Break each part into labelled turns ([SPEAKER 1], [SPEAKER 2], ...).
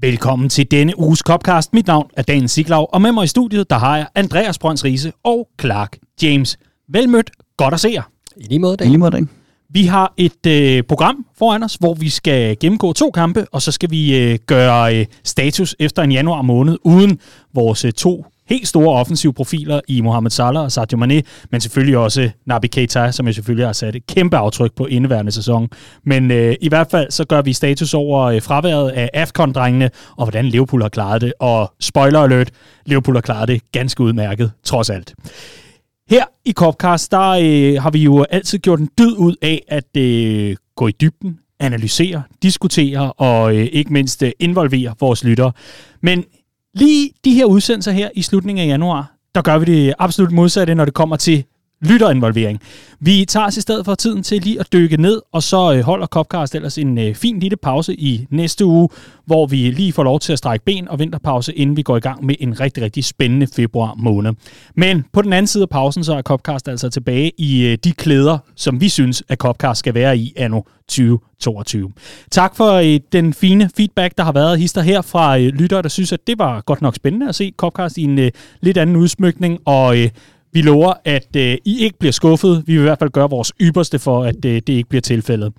[SPEAKER 1] Velkommen til denne uges Copcast. Mit navn er Dan Siglaug, og med mig i studiet, der har jeg Andreas Brøns Riese og Clark James. Velmødt, godt at se jer.
[SPEAKER 2] I lige måde,
[SPEAKER 3] I lige måde, Dan.
[SPEAKER 1] Vi har et øh, program foran os, hvor vi skal gennemgå to kampe, og så skal vi øh, gøre øh, status efter en januar måned, uden vores øh, to helt store offensive profiler i Mohamed Salah og Sadio Mane, men selvfølgelig også Naby Keita, som jeg selvfølgelig har sat et kæmpe aftryk på indeværende sæson. Men øh, i hvert fald så gør vi status over øh, fraværet af AFCON-drengene, og hvordan Liverpool har klaret det. Og spoiler alert, Liverpool har klaret det ganske udmærket, trods alt. Her i Copcast, der øh, har vi jo altid gjort en dyd ud af at øh, gå i dybden, analysere, diskutere og øh, ikke mindst øh, involvere vores lyttere. Men lige de her udsendelser her i slutningen af januar, der gør vi det absolut modsatte, når det kommer til lytterinvolvering. Vi tager os i stedet for tiden til lige at dykke ned, og så øh, holder Copcast ellers en øh, fin lille pause i næste uge, hvor vi lige får lov til at strække ben og vinterpause, inden vi går i gang med en rigtig, rigtig spændende februar måned. Men på den anden side af pausen, så er Copcast altså tilbage i øh, de klæder, som vi synes, at Copcast skal være i anno 2022. Tak for øh, den fine feedback, der har været hister her fra øh, lyttere, der synes, at det var godt nok spændende at se Copcast i en øh, lidt anden udsmykning, og øh, vi lover, at øh, I ikke bliver skuffet. Vi vil i hvert fald gøre vores ypperste for, at øh, det ikke bliver tilfældet.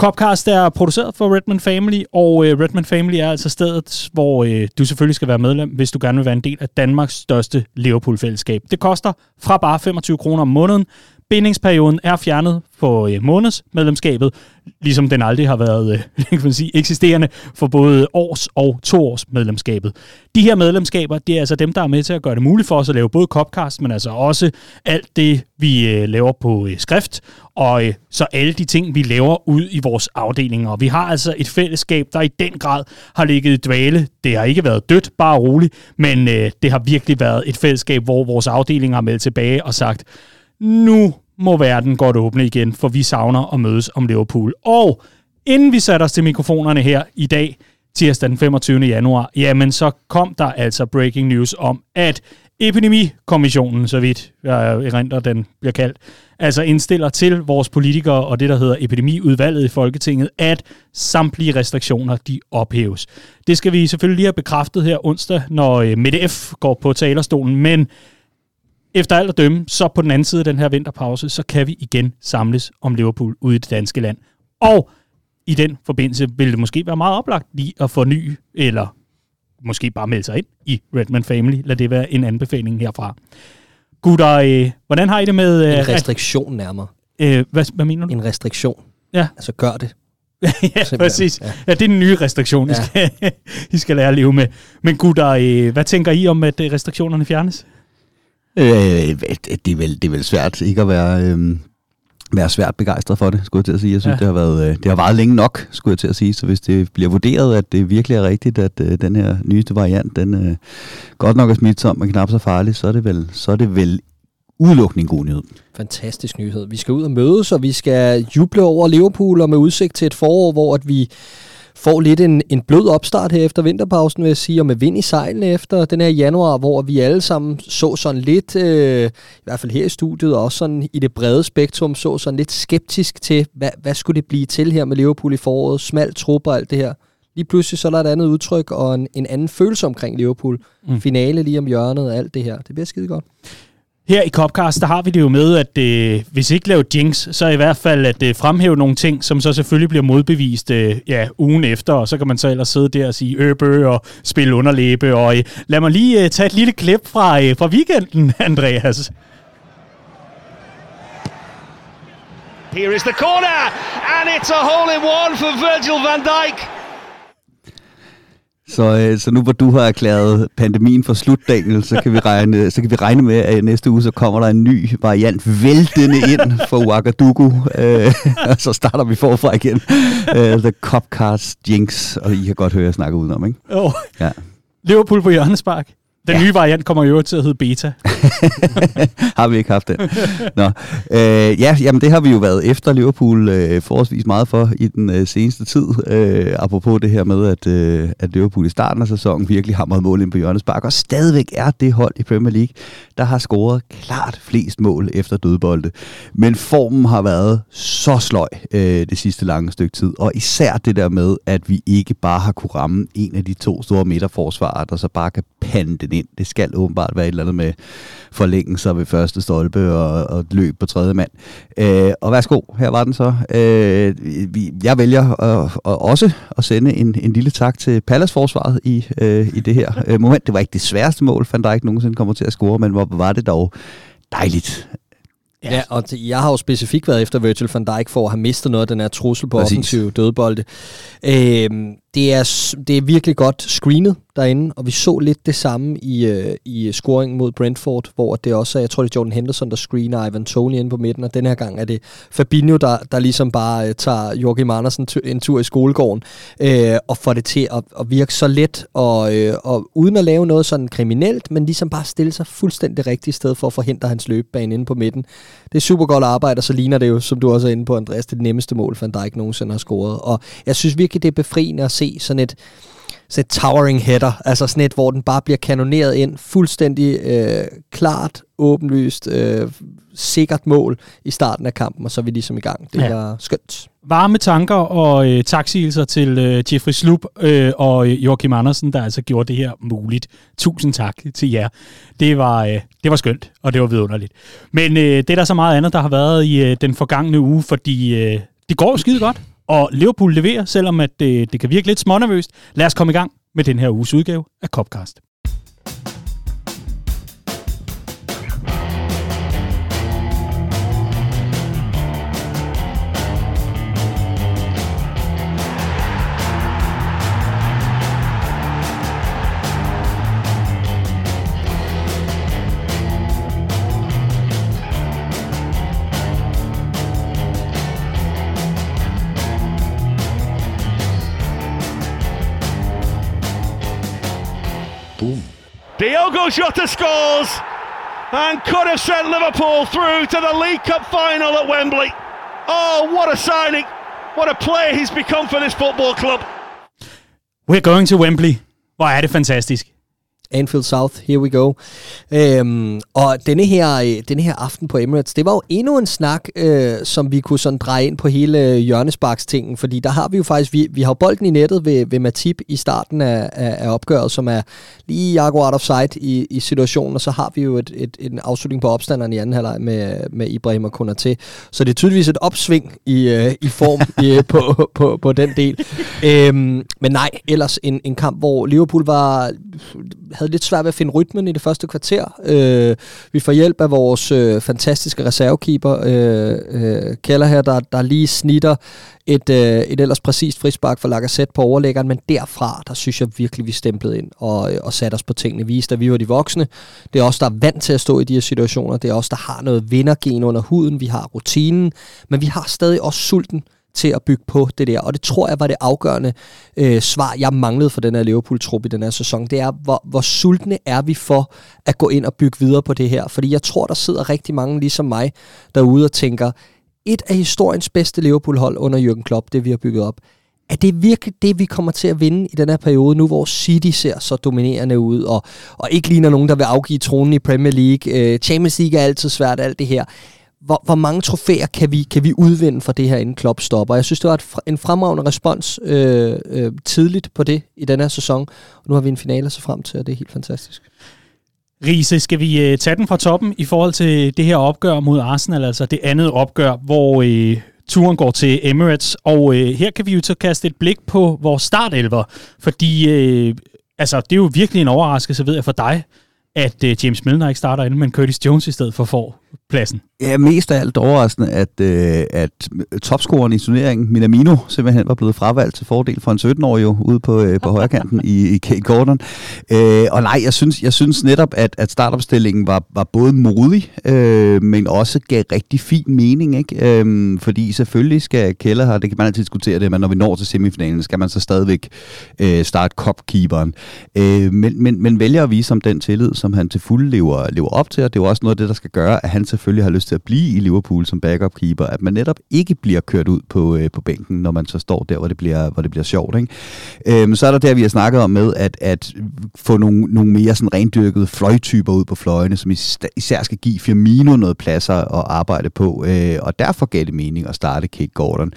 [SPEAKER 1] Copcast er produceret for Redman Family, og øh, Redman Family er altså stedet, hvor øh, du selvfølgelig skal være medlem, hvis du gerne vil være en del af Danmarks største Liverpool-fællesskab. Det koster fra bare 25 kroner om måneden. Bindingsperioden er fjernet på øh, månedsmedlemskabet, ligesom den aldrig har været øh, kan man sige, eksisterende for både års- og toårs medlemskabet. De her medlemskaber, det er altså dem, der er med til at gøre det muligt for os at lave både Copcast, men altså også alt det, vi øh, laver på øh, skrift, og øh, så alle de ting, vi laver ud i vores afdelinger. Vi har altså et fællesskab, der i den grad har ligget i dvale. Det har ikke været dødt, bare roligt, men øh, det har virkelig været et fællesskab, hvor vores afdelinger har meldt tilbage og sagt, nu må verden godt åbne igen, for vi savner at mødes om Liverpool. Og inden vi satte os til mikrofonerne her i dag, tirsdag den 25. januar, jamen så kom der altså breaking news om, at Epidemikommissionen, så vidt jeg erindrer, den bliver kaldt, altså indstiller til vores politikere og det, der hedder epidemiudvalget i Folketinget, at samtlige restriktioner, de ophæves. Det skal vi selvfølgelig lige have bekræftet her onsdag, når øh, Mette F. går på talerstolen, men efter alt at dømme, så på den anden side af den her vinterpause, så kan vi igen samles om Liverpool ude i det danske land. Og i den forbindelse vil det måske være meget oplagt lige at forny, eller måske bare melde sig ind i Redman Family. Lad det være en anbefaling herfra. Gutter, øh, hvordan har I det med...
[SPEAKER 2] Øh, en restriktion nærmere.
[SPEAKER 1] Øh, hvad, hvad mener du?
[SPEAKER 2] En restriktion.
[SPEAKER 1] Ja.
[SPEAKER 2] Altså gør det.
[SPEAKER 1] ja, præcis. Ja. ja, det er den nye restriktion, ja. I, skal, I skal lære at leve med. Men gutter, øh, hvad tænker I om, at restriktionerne fjernes?
[SPEAKER 3] Øh, det, er vel, det er vel svært ikke at være, øh, være svært begejstret for det, skulle jeg til at sige. Jeg synes, ja. det, har været, øh, det har varet længe nok, skulle jeg til at sige. Så hvis det bliver vurderet, at det virkelig er rigtigt, at øh, den her nyeste variant, den øh, godt nok er smitsom, men knap så farlig, så er det vel, så er det vel udelukkende en god nyhed.
[SPEAKER 2] Fantastisk nyhed. Vi skal ud og mødes, og vi skal juble over Liverpool, og med udsigt til et forår, hvor at vi får lidt en, en blød opstart her efter vinterpausen, vil jeg sige, og med vind i sejlene efter den her januar, hvor vi alle sammen så sådan lidt, øh, i hvert fald her i studiet, og også sådan i det brede spektrum, så sådan lidt skeptisk til, hvad, hvad skulle det blive til her med Liverpool i foråret, smalt trup og alt det her. Lige pludselig så er der et andet udtryk og en, en anden følelse omkring Liverpool. Mm. Finale lige om hjørnet og alt det her. Det bliver skide godt.
[SPEAKER 1] Her i Copcast, der har vi det jo med, at øh, hvis ikke lave jinx, så i hvert fald at øh, fremhæve nogle ting, som så selvfølgelig bliver modbevist øh, ja, ugen efter, og så kan man så ellers sidde der og sige øh, øbø og spille underlæbe. Og øh, lad mig lige øh, tage et lille klip fra, øh, fra weekenden, Andreas.
[SPEAKER 4] Here is the corner, and it's a hole in one for Virgil van Dijk.
[SPEAKER 3] Så, øh, så nu hvor du har erklæret pandemien for slut, Daniel, så kan vi regne, så kan vi regne med, at næste uge så kommer der en ny variant væltende ind for Ouagadougou. Øh, og så starter vi forfra igen. Uh, the Copcast Jinx, og I kan godt høre, at jeg snakker udenom, ikke?
[SPEAKER 1] Jo. Ja. Liverpool på hjørnespark. Den ja. nye variant kommer jo til at hedde beta.
[SPEAKER 3] har vi ikke haft det? Nå. Øh, ja, jamen det har vi jo været efter Liverpool øh, forholdsvis meget for i den øh, seneste tid. Øh, apropos det her med, at, øh, at Liverpool i starten af sæsonen virkelig hamrede mål ind på Jørgens Park, og stadigvæk er det hold i Premier League, der har scoret klart flest mål efter dødbolde. Men formen har været så sløj øh, det sidste lange stykke tid, og især det der med, at vi ikke bare har kunne ramme en af de to store midterforsvarer, der så bare kan pande den ind. Det skal åbenbart være et eller andet med forlængelser ved første stolpe og, og løb på tredje mand. Øh, og værsgo, her var den så. Øh, vi, jeg vælger at, at også at sende en, en lille tak til Palace-forsvaret i, øh, i det her øh, moment. Det var ikke det sværeste mål, fandt der ikke nogensinde kommer til at score, men hvor var det dog dejligt,
[SPEAKER 2] Ja. ja, og jeg har jo specifikt været efter Virgil van Dijk for at have mistet noget af den her trussel på Præcis. offensiv dødbolde. Øhm, det, er, det er virkelig godt screenet derinde, og vi så lidt det samme i, øh, i scoringen mod Brentford, hvor det også er, jeg tror det er Jordan Henderson, der screener Ivan Tony ind på midten, og den her gang er det Fabinho, der, der ligesom bare øh, tager Joachim Andersen t- en tur i skolegården, øh, og får det til at, at virke så let, og, øh, og uden at lave noget sådan kriminelt, men ligesom bare stille sig fuldstændig rigtigt sted for at forhindre hans løbebane inde på midten. Det er super godt arbejde, og så ligner det jo, som du også er inde på, Andreas, det nemmeste mål, Van Dijk nogensinde har scoret. Og jeg synes virkelig, det er befriende at se sådan et, sådan et towering header, altså sådan et, hvor den bare bliver kanoneret ind, fuldstændig øh, klart, åbenlyst, øh, sikkert mål i starten af kampen, og så er vi ligesom i gang. Det ja. skønt.
[SPEAKER 1] Varme tanker og øh, taksigelser til øh, Jeffrey Slup øh, og øh, Joachim Andersen, der altså gjorde det her muligt. Tusind tak til jer. Det var, øh, det var skønt, og det var vidunderligt. Men øh, det er der så meget andet, der har været i øh, den forgangne uge, fordi øh, det går skide godt. Og Liverpool leverer, selvom at det, det kan virke lidt smånervøst. Lad os komme i gang med den her uges udgave af Copcast.
[SPEAKER 4] Diogo Jota scores and could have sent Liverpool through to the League Cup final at Wembley. Oh, what a signing. What a player he's become for this football club.
[SPEAKER 1] We're going to Wembley. Hvor er det fantastisk.
[SPEAKER 2] Anfield South, here we go. Øhm, og denne her, øh, denne her aften på Emirates, det var jo endnu en snak, øh, som vi kunne sådan dreje ind på hele hjørnesparkstingen, fordi der har vi jo faktisk, vi, vi har bolden i nettet ved, ved Matip i starten af, af, af opgøret, som er lige akkurat of sight i, i situationen, og så har vi jo et, et, en afslutning på opstanderen i anden halvleg med, med Ibrahim og Konaté. Så det er tydeligvis et opsving i, øh, i form i, på, på, på den del. Øhm, men nej, ellers en, en kamp, hvor Liverpool var havde lidt svært ved at finde rytmen i det første kvarter. Øh, vi får hjælp af vores øh, fantastiske reservekeeper, øh, øh, Keller her, der, der lige snitter et, øh, et ellers præcist frispark for Lacazette på overlæggeren, men derfra, der synes jeg virkelig, vi stemplede ind og, øh, og satte os på tingene. Viste, at vi var de voksne. Det er os, der er vant til at stå i de her situationer. Det er os, der har noget vindergen under huden. Vi har rutinen, men vi har stadig også sulten til at bygge på det der. Og det tror jeg var det afgørende øh, svar, jeg manglede for den her Liverpool-trup i den her sæson. Det er, hvor, hvor sultne er vi for at gå ind og bygge videre på det her. Fordi jeg tror, der sidder rigtig mange ligesom mig derude og tænker, et af historiens bedste Liverpool-hold under Jürgen Klopp, det vi har bygget op, er det virkelig det, vi kommer til at vinde i den her periode, nu hvor City ser så dominerende ud, og, og ikke ligner nogen, der vil afgive tronen i Premier League. Øh, Champions League er altid svært, alt det her hvor, hvor mange trofæer kan vi, kan vi udvinde fra det her, inden Klopp stopper? Jeg synes, det var et, en fremragende respons øh, øh, tidligt på det i den her sæson. Og nu har vi en finale så frem til, og det er helt fantastisk.
[SPEAKER 1] Riese, skal vi øh, tage den fra toppen i forhold til det her opgør mod Arsenal, altså det andet opgør, hvor øh, turen går til Emirates, og øh, her kan vi jo så kaste et blik på vores startelver, fordi øh, altså, det er jo virkelig en overraskelse, ved jeg, for dig, at øh, James Milner ikke starter inden, men Curtis Jones i stedet for får pladsen.
[SPEAKER 3] Ja, mest af alt overraskende, at, øh, at topscoren i turneringen, Minamino, simpelthen var blevet fravalgt til fordel for en 17-årig jo, ude på, øh, på højrekanten i, i Kate Gordon. Øh, og nej, jeg synes, jeg synes netop, at, at startopstillingen var, var både modig, øh, men også gav rigtig fin mening. Ikke? Øh, fordi selvfølgelig skal Keller her, det kan man altid diskutere det, men når vi når til semifinalen, skal man så stadigvæk øh, starte kopkeeperen. Øh, men, men, men vælger at vise om den tillid, som han til fulde lever, lever op til, og det er jo også noget af det, der skal gøre, at han selvfølgelig har lyst til at blive i Liverpool som backup keeper, at man netop ikke bliver kørt ud på, øh, på bænken, når man så står der, hvor det bliver, hvor det bliver sjovt. Ikke? Øhm, så er der der, vi har snakket om med, at, at få nogle, nogle mere sådan rendyrkede fløjtyper ud på fløjene, som især skal give Firmino noget pladser at arbejde på, øh, og derfor gav det mening at starte Kate Gordon.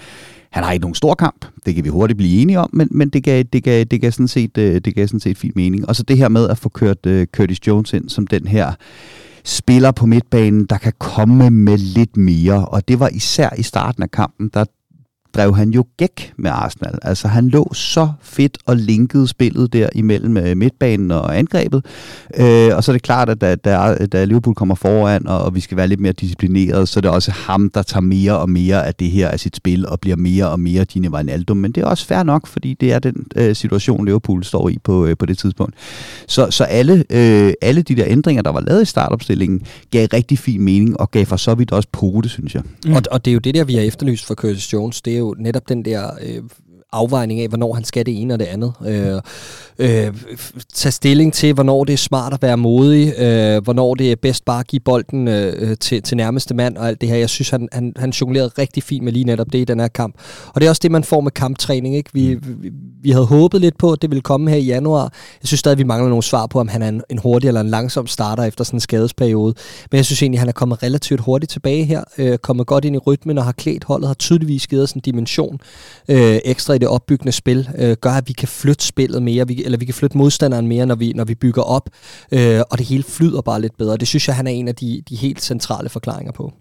[SPEAKER 3] Han har ikke nogen stor kamp, det kan vi hurtigt blive enige om, men, men det, gav, det, gav, det, gav sådan set, øh, det gav sådan set fin mening. Og så det her med at få kørt uh, Curtis Jones ind som den her spiller på midtbanen, der kan komme med lidt mere. Og det var især i starten af kampen, der drev han jo gæk med Arsenal. Altså han lå så fedt og linkede spillet der imellem øh, midtbanen og angrebet. Øh, og så er det klart, at da, da, da Liverpool kommer foran, og, og vi skal være lidt mere disciplineret, så er det også ham, der tager mere og mere af det her af sit spil, og bliver mere og mere Gini Wijnaldum. Men det er også fair nok, fordi det er den øh, situation, Liverpool står i på, øh, på det tidspunkt. Så, så alle, øh, alle de der ændringer, der var lavet i startopstillingen, gav rigtig fin mening, og gav for så vidt også pote, synes jeg.
[SPEAKER 2] Mm. Og, og det er jo det der, vi har efterlyst for Curtis Jones. Det er jo netop den der øh, afvejning af, hvornår han skal det ene og det andet. Øh, øh, tage stilling til, hvornår det er smart at være modig, øh, hvornår det er bedst bare at give bolden øh, til, til nærmeste mand og alt det her. Jeg synes, han, han, han jonglerede rigtig fint med lige netop det i den her kamp. Og det er også det, man får med kamptræning. Ikke? Vi, mm. vi, vi havde håbet lidt på, at det ville komme her i januar. Jeg synes stadig, vi mangler nogle svar på, om han er en, en hurtig eller en langsom starter efter sådan en skadesperiode. Men jeg synes egentlig, han er kommet relativt hurtigt tilbage her, øh, kommet godt ind i rytmen og har klædt holdet, har tydeligvis givet os en dimension øh, ekstra i det opbyggende spil, øh, gør, at vi kan flytte spillet mere, vi, eller vi kan flytte modstanderen mere, når vi, når vi bygger op, øh, og det hele flyder bare lidt bedre. Det synes jeg, han er en af de, de helt centrale forklaringer på.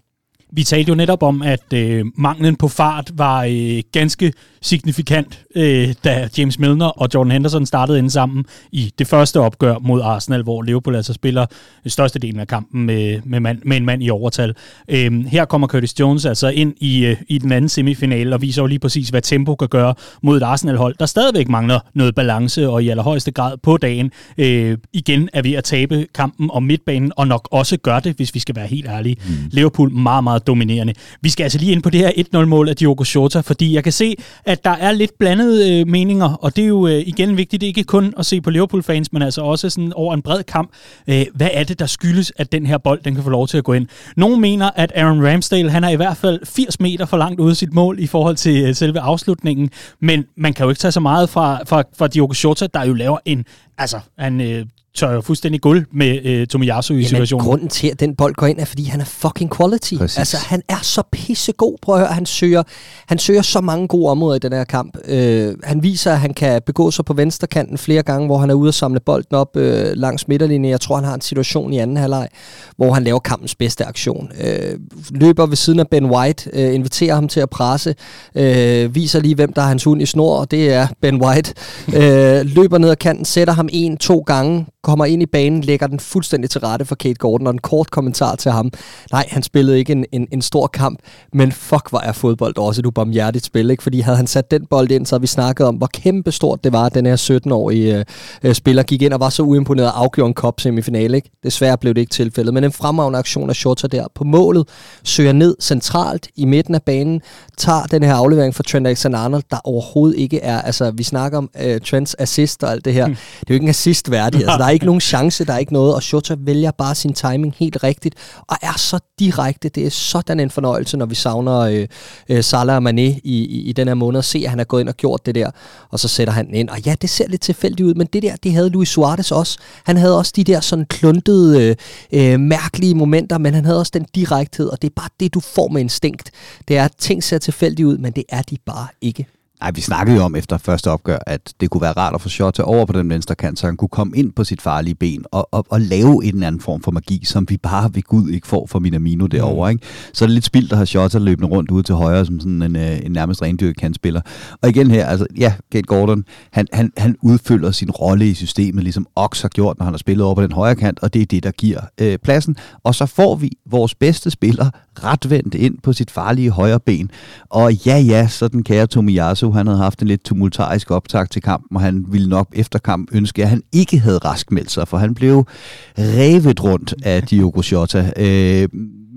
[SPEAKER 1] Vi talte jo netop om, at øh, manglen på fart var øh, ganske signifikant, øh, da James Milner og Jordan Henderson startede ind sammen i det første opgør mod Arsenal, hvor Liverpool altså spiller største delen af kampen med, med, mand, med en mand i overtal. Øh, her kommer Curtis Jones altså ind i, øh, i den anden semifinale og viser jo lige præcis, hvad tempo kan gøre mod et Arsenal-hold, der stadigvæk mangler noget balance og i allerhøjeste grad på dagen øh, igen er ved at tabe kampen om midtbanen, og nok også gør det, hvis vi skal være helt ærlige. Mm. Liverpool meget, meget dominerende. Vi skal altså lige ind på det her 1-0-mål af Diogo Jota, fordi jeg kan se, at der er lidt blandede øh, meninger, og det er jo øh, igen vigtigt, ikke kun at se på Liverpool-fans, men altså også sådan over en bred kamp. Øh, hvad er det, der skyldes, at den her bold den kan få lov til at gå ind? Nogle mener, at Aaron Ramsdale han er i hvert fald 80 meter for langt ude af sit mål i forhold til øh, selve afslutningen, men man kan jo ikke tage så meget fra, fra, fra Diogo Jota, der jo laver en Altså, han øh, tør fuldstændig guld med øh, Tomiyasu i Jamen, situationen.
[SPEAKER 2] grunden til, at den bold går ind, er, fordi han er fucking quality. Præcis. Altså, han er så pissegod. Prøv at høre, han søger, han søger så mange gode områder i den her kamp. Øh, han viser, at han kan begå sig på venstrekanten flere gange, hvor han er ude og samle bolden op øh, langs midterlinjen. Jeg tror, han har en situation i anden halvleg, hvor han laver kampens bedste aktion. Øh, løber ved siden af Ben White, øh, inviterer ham til at presse, øh, viser lige, hvem der er hans hund i snor, og det er Ben White. øh, løber ned ad kanten, sætter ham en, to gange, kommer ind i banen, lægger den fuldstændig til rette for Kate Gordon, og en kort kommentar til ham. Nej, han spillede ikke en, en, en stor kamp, men fuck, hvor er fodbold også et ubarmhjertigt spil, ikke? Fordi havde han sat den bold ind, så havde vi snakket om, hvor kæmpe stort det var, at den her 17-årige øh, øh, spiller gik ind og var så uimponeret og afgjorde en kop semifinale, ikke? Desværre blev det ikke tilfældet, men en fremragende aktion af Shorter der på målet, søger ned centralt i midten af banen, tager den her aflevering fra Trent Alexander-Arnold, der overhovedet ikke er, altså vi snakker om øh, Trents assist og alt det her, mm. det er jo ikke en assist værdigt, altså der er ikke nogen chance, der er ikke noget, og Shota vælger bare sin timing helt rigtigt, og er så direkte. Det er sådan en fornøjelse, når vi savner øh, øh, Salah og Mané i, i, i den her måned, at se, at han er gået ind og gjort det der, og så sætter han den ind. Og ja, det ser lidt tilfældigt ud, men det der, det havde Luis Suarez også. Han havde også de der sådan kluntede, øh, øh mærkelige momenter, men han havde også den direkthed, og det er bare det, du får med instinkt. Det er, at ting ser tilfældigt ud, men det er de bare ikke.
[SPEAKER 3] Ej, vi snakkede jo om efter første opgør, at det kunne være rart at få Shota over på den venstre kant, så han kunne komme ind på sit farlige ben og, og, og lave en eller anden form for magi, som vi bare ved Gud ikke får fra Minamino derovre. Mm. Ikke? Så er det lidt spildt at have Shota løbende rundt ude til højre som sådan en, øh, en nærmest rendyrket kantspiller. Og igen her, altså ja, Kate Gordon, han, han, han udfylder sin rolle i systemet, ligesom Ox har gjort, når han har spillet over på den højre kant, og det er det, der giver øh, pladsen. Og så får vi vores bedste spiller retvendt ind på sit farlige højre ben. Og ja, ja, så den kære Tomiyasu, han havde haft en lidt tumultarisk optag til kampen, og han ville nok efter kamp ønske, at han ikke havde raskmeldt sig, for han blev revet rundt af Diogo Jota. Øh,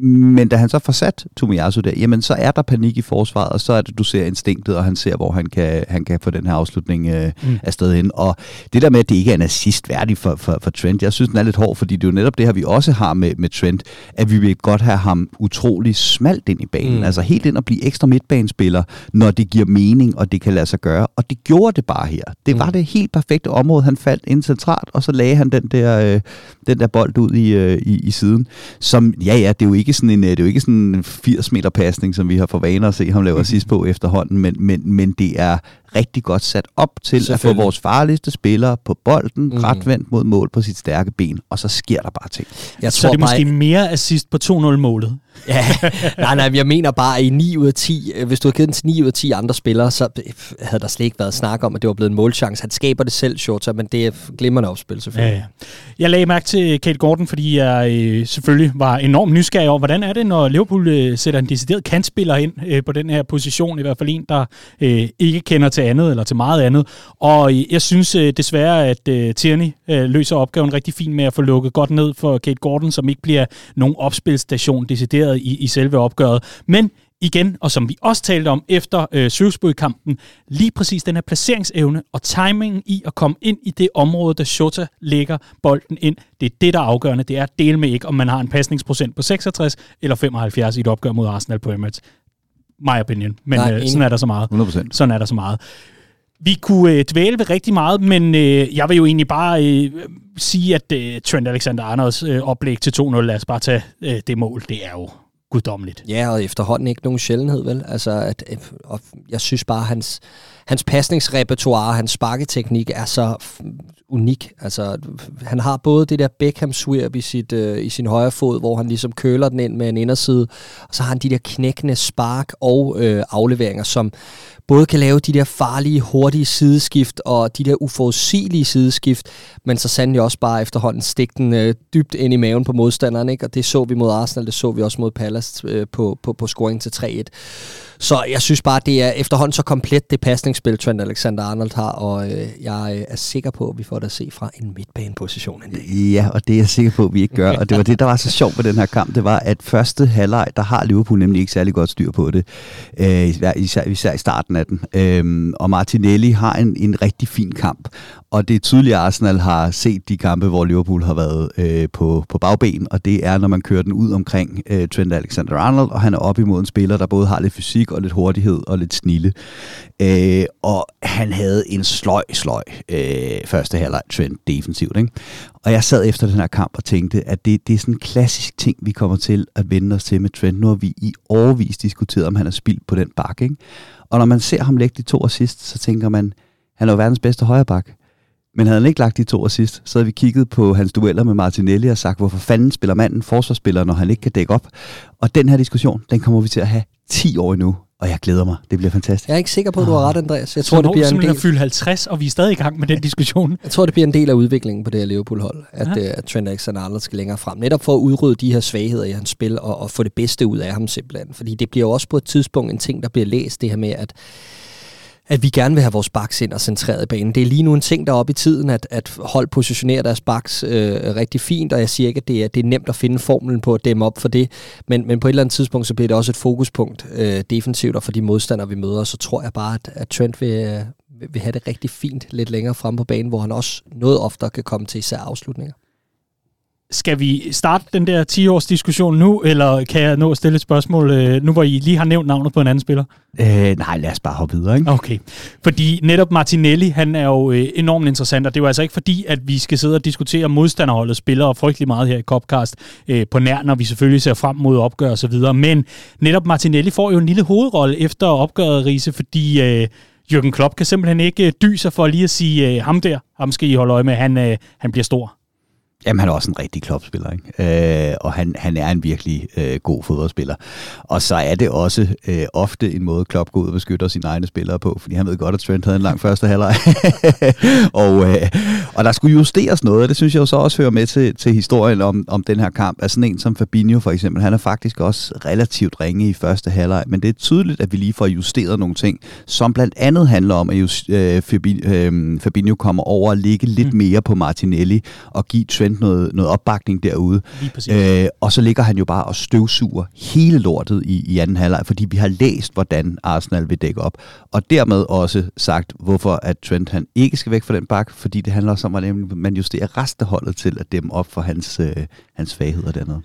[SPEAKER 3] men da han så får sat Tomiyasu der, jamen så er der panik i forsvaret, og så er det, du ser instinktet, og han ser, hvor han kan, han kan få den her afslutning øh, mm. afsted hen. Og det der med, at det ikke er en assist værdig for, for, for Trent, jeg synes, den er lidt hård, fordi det er jo netop det her, vi også har med, med Trent, at vi vil godt have ham utrolig smalt ind i banen, mm. altså helt ind og blive ekstra midtbanespiller, når det giver mening, og det kan lade sig gøre. Og det gjorde det bare her. Det mm. var det helt perfekte område, han faldt ind centralt, og så lagde han den der, øh, den der bold ud i, øh, i, i siden, som, ja ja, det er jo ikke sådan en, øh, det er jo ikke sådan en 80 meter pasning, som vi har for vaner at se ham lave assist på efterhånden, men, men, men det er rigtig godt sat op til at få vores farligste spillere på bolden, mm. retvendt mod mål på sit stærke ben, og så sker der bare ting.
[SPEAKER 1] Jeg så tror det er måske bare... mere assist på 2-0-målet.
[SPEAKER 2] ja, nej, nej, jeg mener bare, at i 9 ud af 10, øh, hvis du havde givet den til 9 ud af 10 andre spillere, så havde der slet ikke været snak om, at det var blevet en målchance. Han skaber det selv, Shorter, men det er glimrende opspil selvfølgelig. Ja, ja.
[SPEAKER 1] Jeg lagde mærke til Kate Gordon, fordi jeg øh, selvfølgelig var enormt nysgerrig over, hvordan er det, når Liverpool øh, sætter en decideret kantspiller ind øh, på den her position, i hvert fald en, der øh, ikke kender til andet eller til meget andet. Og øh, jeg synes øh, desværre, at øh, Tierney øh, løser opgaven rigtig fint med at få lukket godt ned for Kate Gordon, som ikke bliver nogen opspilstation decideret i, i selve opgøret. Men igen, og som vi også talte om efter øh, Shrewsbury-kampen, lige præcis den her placeringsevne og timingen i at komme ind i det område, der Shota lægger bolden ind, det er det, der er afgørende. Det er at dele med ikke, om man har en pasningsprocent på 66 eller 75 i et opgør mod Arsenal på Emirates. My opinion. Men Nej, øh, sådan er der så meget.
[SPEAKER 3] 100%.
[SPEAKER 1] Sådan er der så meget. Vi kunne øh, dvæle ved rigtig meget, men øh, jeg vil jo egentlig bare øh, sige, at øh, Trent Alexander-Arnolds øh, oplæg til 2-0, lad os bare tage øh, det mål, det er jo guddommeligt.
[SPEAKER 2] Ja, og efterhånden ikke nogen sjældenhed, vel? Altså, at, og jeg synes bare, hans, hans pasningsrepertoire, hans sparketeknik er så unik. Altså, han har både det der Beckham swerp i, sit, øh, i sin højre fod, hvor han ligesom køler den ind med en inderside, og så har han de der knækkende spark og øh, afleveringer, som både kan lave de der farlige, hurtige sideskift og de der uforudsigelige sideskift, men så sandelig også bare efterhånden stikke den øh, dybt ind i maven på modstanderen, ikke? og det så vi mod Arsenal, det så vi også mod Palace øh, på, på, på scoring til 3-1. Så jeg synes bare, det er efterhånden så komplet det pasningsspil, Trent Alexander-Arnold har, og øh, jeg øh, er sikker på, at vi får godt at se fra en midtbaneposition en dag.
[SPEAKER 3] Ja, og det er jeg sikker på, at vi ikke gør, og det var det, der var så sjovt på den her kamp, det var, at første halvleg, der har Liverpool nemlig ikke særlig godt styr på det, øh, især, især i starten af den, øh, og Martinelli har en, en rigtig fin kamp, og det er tydeligt, at Arsenal har set de kampe, hvor Liverpool har været øh, på, på bagben, og det er, når man kører den ud omkring øh, Trent Alexander-Arnold, og han er op imod en spiller, der både har lidt fysik og lidt hurtighed og lidt snille. Øh, og han havde en sløj, sløj øh, første halvleg Trent defensivt. Ikke? Og jeg sad efter den her kamp og tænkte, at det, det er sådan en klassisk ting, vi kommer til at vende os til med Trent. Nu har vi i årvis diskuteret, om han er spildt på den bakke. Ikke? Og når man ser ham lægge de to assist, så tænker man, han er jo verdens bedste højreback. Men havde han ikke lagt de to assist, så havde vi kigget på hans dueller med Martinelli og sagt, hvorfor fanden spiller manden forsvarsspiller, når han ikke kan dække op? Og den her diskussion, den kommer vi til at have 10 år endnu, og jeg glæder mig. Det bliver fantastisk.
[SPEAKER 2] Jeg er ikke sikker på, at du har ret, Andreas.
[SPEAKER 1] Jeg tror, det bliver en del... at fylde 50, og vi er stadig i gang med den diskussion.
[SPEAKER 2] jeg tror, det bliver en del af udviklingen på det her Liverpool-hold, at, ja. at Trent Alexander-Arnold skal længere frem. Netop for at udrydde de her svagheder i hans spil, og, og få det bedste ud af ham simpelthen. Fordi det bliver jo også på et tidspunkt en ting, der bliver læst, det her med, at at vi gerne vil have vores backs ind og centreret i banen. Det er lige nu en ting, der er oppe i tiden, at, at hold positionerer deres backs øh, rigtig fint, og jeg siger ikke, at det er, det er nemt at finde formlen på at dæmme op for det, men, men på et eller andet tidspunkt, så bliver det også et fokuspunkt øh, defensivt, og for de modstandere, vi møder, så tror jeg bare, at, at Trent vil, øh, vil have det rigtig fint lidt længere frem på banen, hvor han også noget oftere kan komme til især afslutninger.
[SPEAKER 1] Skal vi starte den der 10-års diskussion nu, eller kan jeg nå at stille et spørgsmål, øh, nu hvor I lige har nævnt navnet på en anden spiller?
[SPEAKER 3] Øh, nej, lad os bare hoppe videre. Ikke?
[SPEAKER 1] Okay, fordi netop Martinelli, han er jo øh, enormt interessant, og det er jo altså ikke fordi, at vi skal sidde og diskutere modstanderholdet spillere frygtelig meget her i Copcast øh, på nær, når vi selvfølgelig ser frem mod opgør og så videre, men netop Martinelli får jo en lille hovedrolle efter opgøret, Riese, fordi... Øh, Jürgen Klopp kan simpelthen ikke dyse for lige at sige, ham der, ham skal I holde øje med, han, han bliver stor.
[SPEAKER 3] Jamen, han er også en rigtig klopspiller, ikke? Øh, og han, han er en virkelig øh, god fodboldspiller. Og så er det også øh, ofte en måde, Klopp går ud og beskytter sine egne spillere på, fordi han ved godt, at Trent havde en lang første halvleg. og, øh, og der skulle justeres noget, og det synes jeg jo så også hører med til, til historien om, om den her kamp. Altså sådan en som Fabinho for eksempel, han er faktisk også relativt ringe i første halvleg, men det er tydeligt, at vi lige får justeret nogle ting, som blandt andet handler om, at just, øh, Fabinho, øh, Fabinho kommer over og ligge lidt mm. mere på Martinelli og give Trent Trent noget, noget opbakning derude. Øh, og så ligger han jo bare og støvsuger hele lortet i, i anden halvleg, fordi vi har læst, hvordan Arsenal vil dække op. Og dermed også sagt, hvorfor at Trent han ikke skal væk fra den bak, fordi det handler også om, at man justerer resteholdet til at dæmme op for hans, øh, hans svagheder dernede.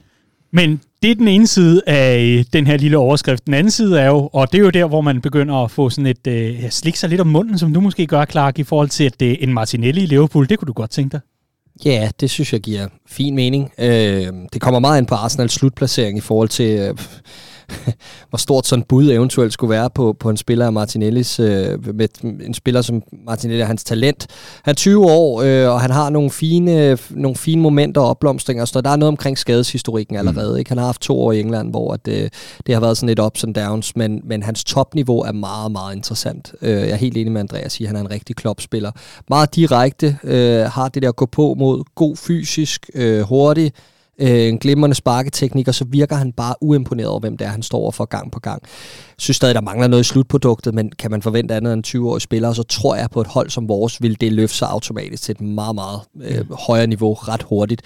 [SPEAKER 1] Men det er den ene side af den her lille overskrift. Den anden side er jo, og det er jo der, hvor man begynder at få sådan et, øh, slik sig lidt om munden, som du måske gør, Clark, i forhold til, at øh, en Martinelli i Liverpool, det kunne du godt tænke dig.
[SPEAKER 2] Ja, det synes jeg giver fin mening. Øh, det kommer meget ind på Arsenals slutplacering i forhold til, øh, hvor stort sådan bud eventuelt skulle være på, på en spiller af Martinellis, øh, med en spiller som Martinelli hans talent. Han er 20 år, øh, og han har nogle fine, nogle fine momenter og opblomstringer, så der er noget omkring skadeshistorikken allerede. Mm. Ikke? Han har haft to år i England, hvor at, øh, det har været sådan lidt ups and downs, men, men hans topniveau er meget, meget interessant. Øh, jeg er helt enig med Andreas i, at han er en rigtig klopspiller. Meget direkte, øh, har det der at gå på mod, god fysisk, øh, hurtig, øh, en glimrende sparketeknik, og så virker han bare uimponeret over, hvem det er, han står for gang på gang. Jeg synes stadig, der mangler noget i slutproduktet, men kan man forvente andet end 20-årige spillere, så tror jeg på et hold som vores, vil det løfte sig automatisk til et meget, meget øh, mm. højere niveau ret hurtigt.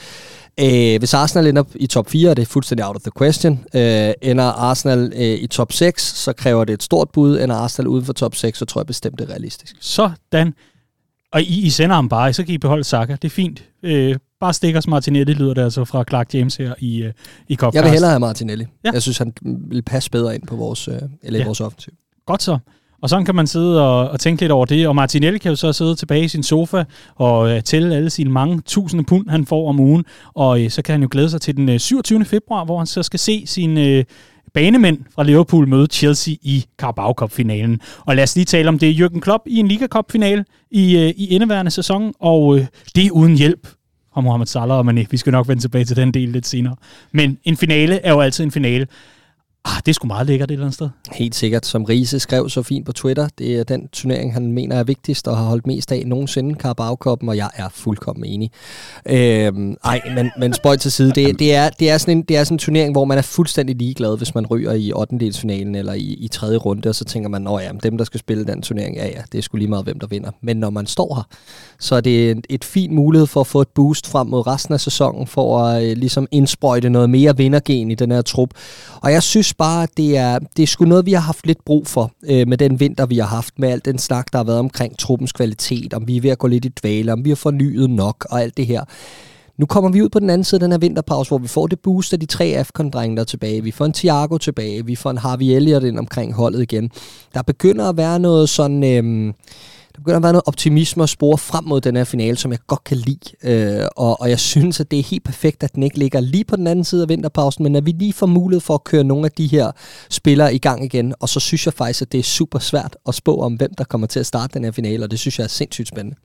[SPEAKER 2] Øh, hvis Arsenal ender i top 4, er det fuldstændig out of the question. Øh, ender Arsenal øh, i top 6, så kræver det et stort bud. Ender Arsenal uden for top 6, så tror jeg bestemt, det er realistisk.
[SPEAKER 1] Sådan. Og I, I sender ham bare, så kan I beholde Saka. Det er fint. Øh, bare stikker os Martinelli, lyder det altså fra Clark James her i, uh, i Copcast.
[SPEAKER 2] Jeg vil hellere have Martinelli. Ja. Jeg synes, han vil passe bedre ind på vores, uh, eller ja. vores offensiv.
[SPEAKER 1] Godt så. Og sådan kan man sidde og, og tænke lidt over det. Og Martinelli kan jo så sidde tilbage i sin sofa og uh, tælle alle sine mange tusinde pund, han får om ugen. Og uh, så kan han jo glæde sig til den uh, 27. februar, hvor han så skal se sin... Uh, banemænd fra Liverpool møde Chelsea i Carabao Cup-finalen. Og lad os lige tale om det. Jürgen Klopp i en Liga Cup-finale i, uh, i indeværende sæson, og uh, det er uden hjælp og Mohamed Salah og Mané. Vi skal nok vende tilbage til den del lidt senere. Men en finale er jo altid en finale. Ah, det er sgu meget lækkert et eller andet sted.
[SPEAKER 2] Helt sikkert. Som Riese skrev så fint på Twitter, det er den turnering, han mener er vigtigst og har holdt mest af nogensinde, Carabao Cup'en, og jeg er fuldkommen enig. Øhm, ej, men, men spøj til side. Det, det, er, det, er sådan en, det er sådan en turnering, hvor man er fuldstændig ligeglad, hvis man ryger i 8. eller i, i tredje runde, og så tænker man, at ja, dem, der skal spille den turnering, ja ja, det er sgu lige meget, hvem der vinder. Men når man står her, så er det et, et fint mulighed for at få et boost frem mod resten af sæsonen, for at øh, ligesom indsprøjte noget mere vindergen i den her trup. Og jeg synes bare, at det er, det er sgu noget, vi har haft lidt brug for øh, med den vinter, vi har haft, med alt den snak, der har været omkring truppens kvalitet, om vi er ved at gå lidt i dvale, om vi har fornyet nok og alt det her. Nu kommer vi ud på den anden side af den her vinterpause, hvor vi får det boost af de tre AFCON-drenge, der er tilbage. Vi får en Thiago tilbage, vi får en Harvey Elliott ind omkring holdet igen. Der begynder at være noget sådan... Øh, der begynder at være noget optimisme og spore frem mod den her finale, som jeg godt kan lide. Øh, og, og jeg synes, at det er helt perfekt, at den ikke ligger lige på den anden side af vinterpausen, men at vi lige får mulighed for at køre nogle af de her spillere i gang igen. Og så synes jeg faktisk, at det er super svært at spå om, hvem der kommer til at starte den her finale, og det synes jeg er sindssygt spændende.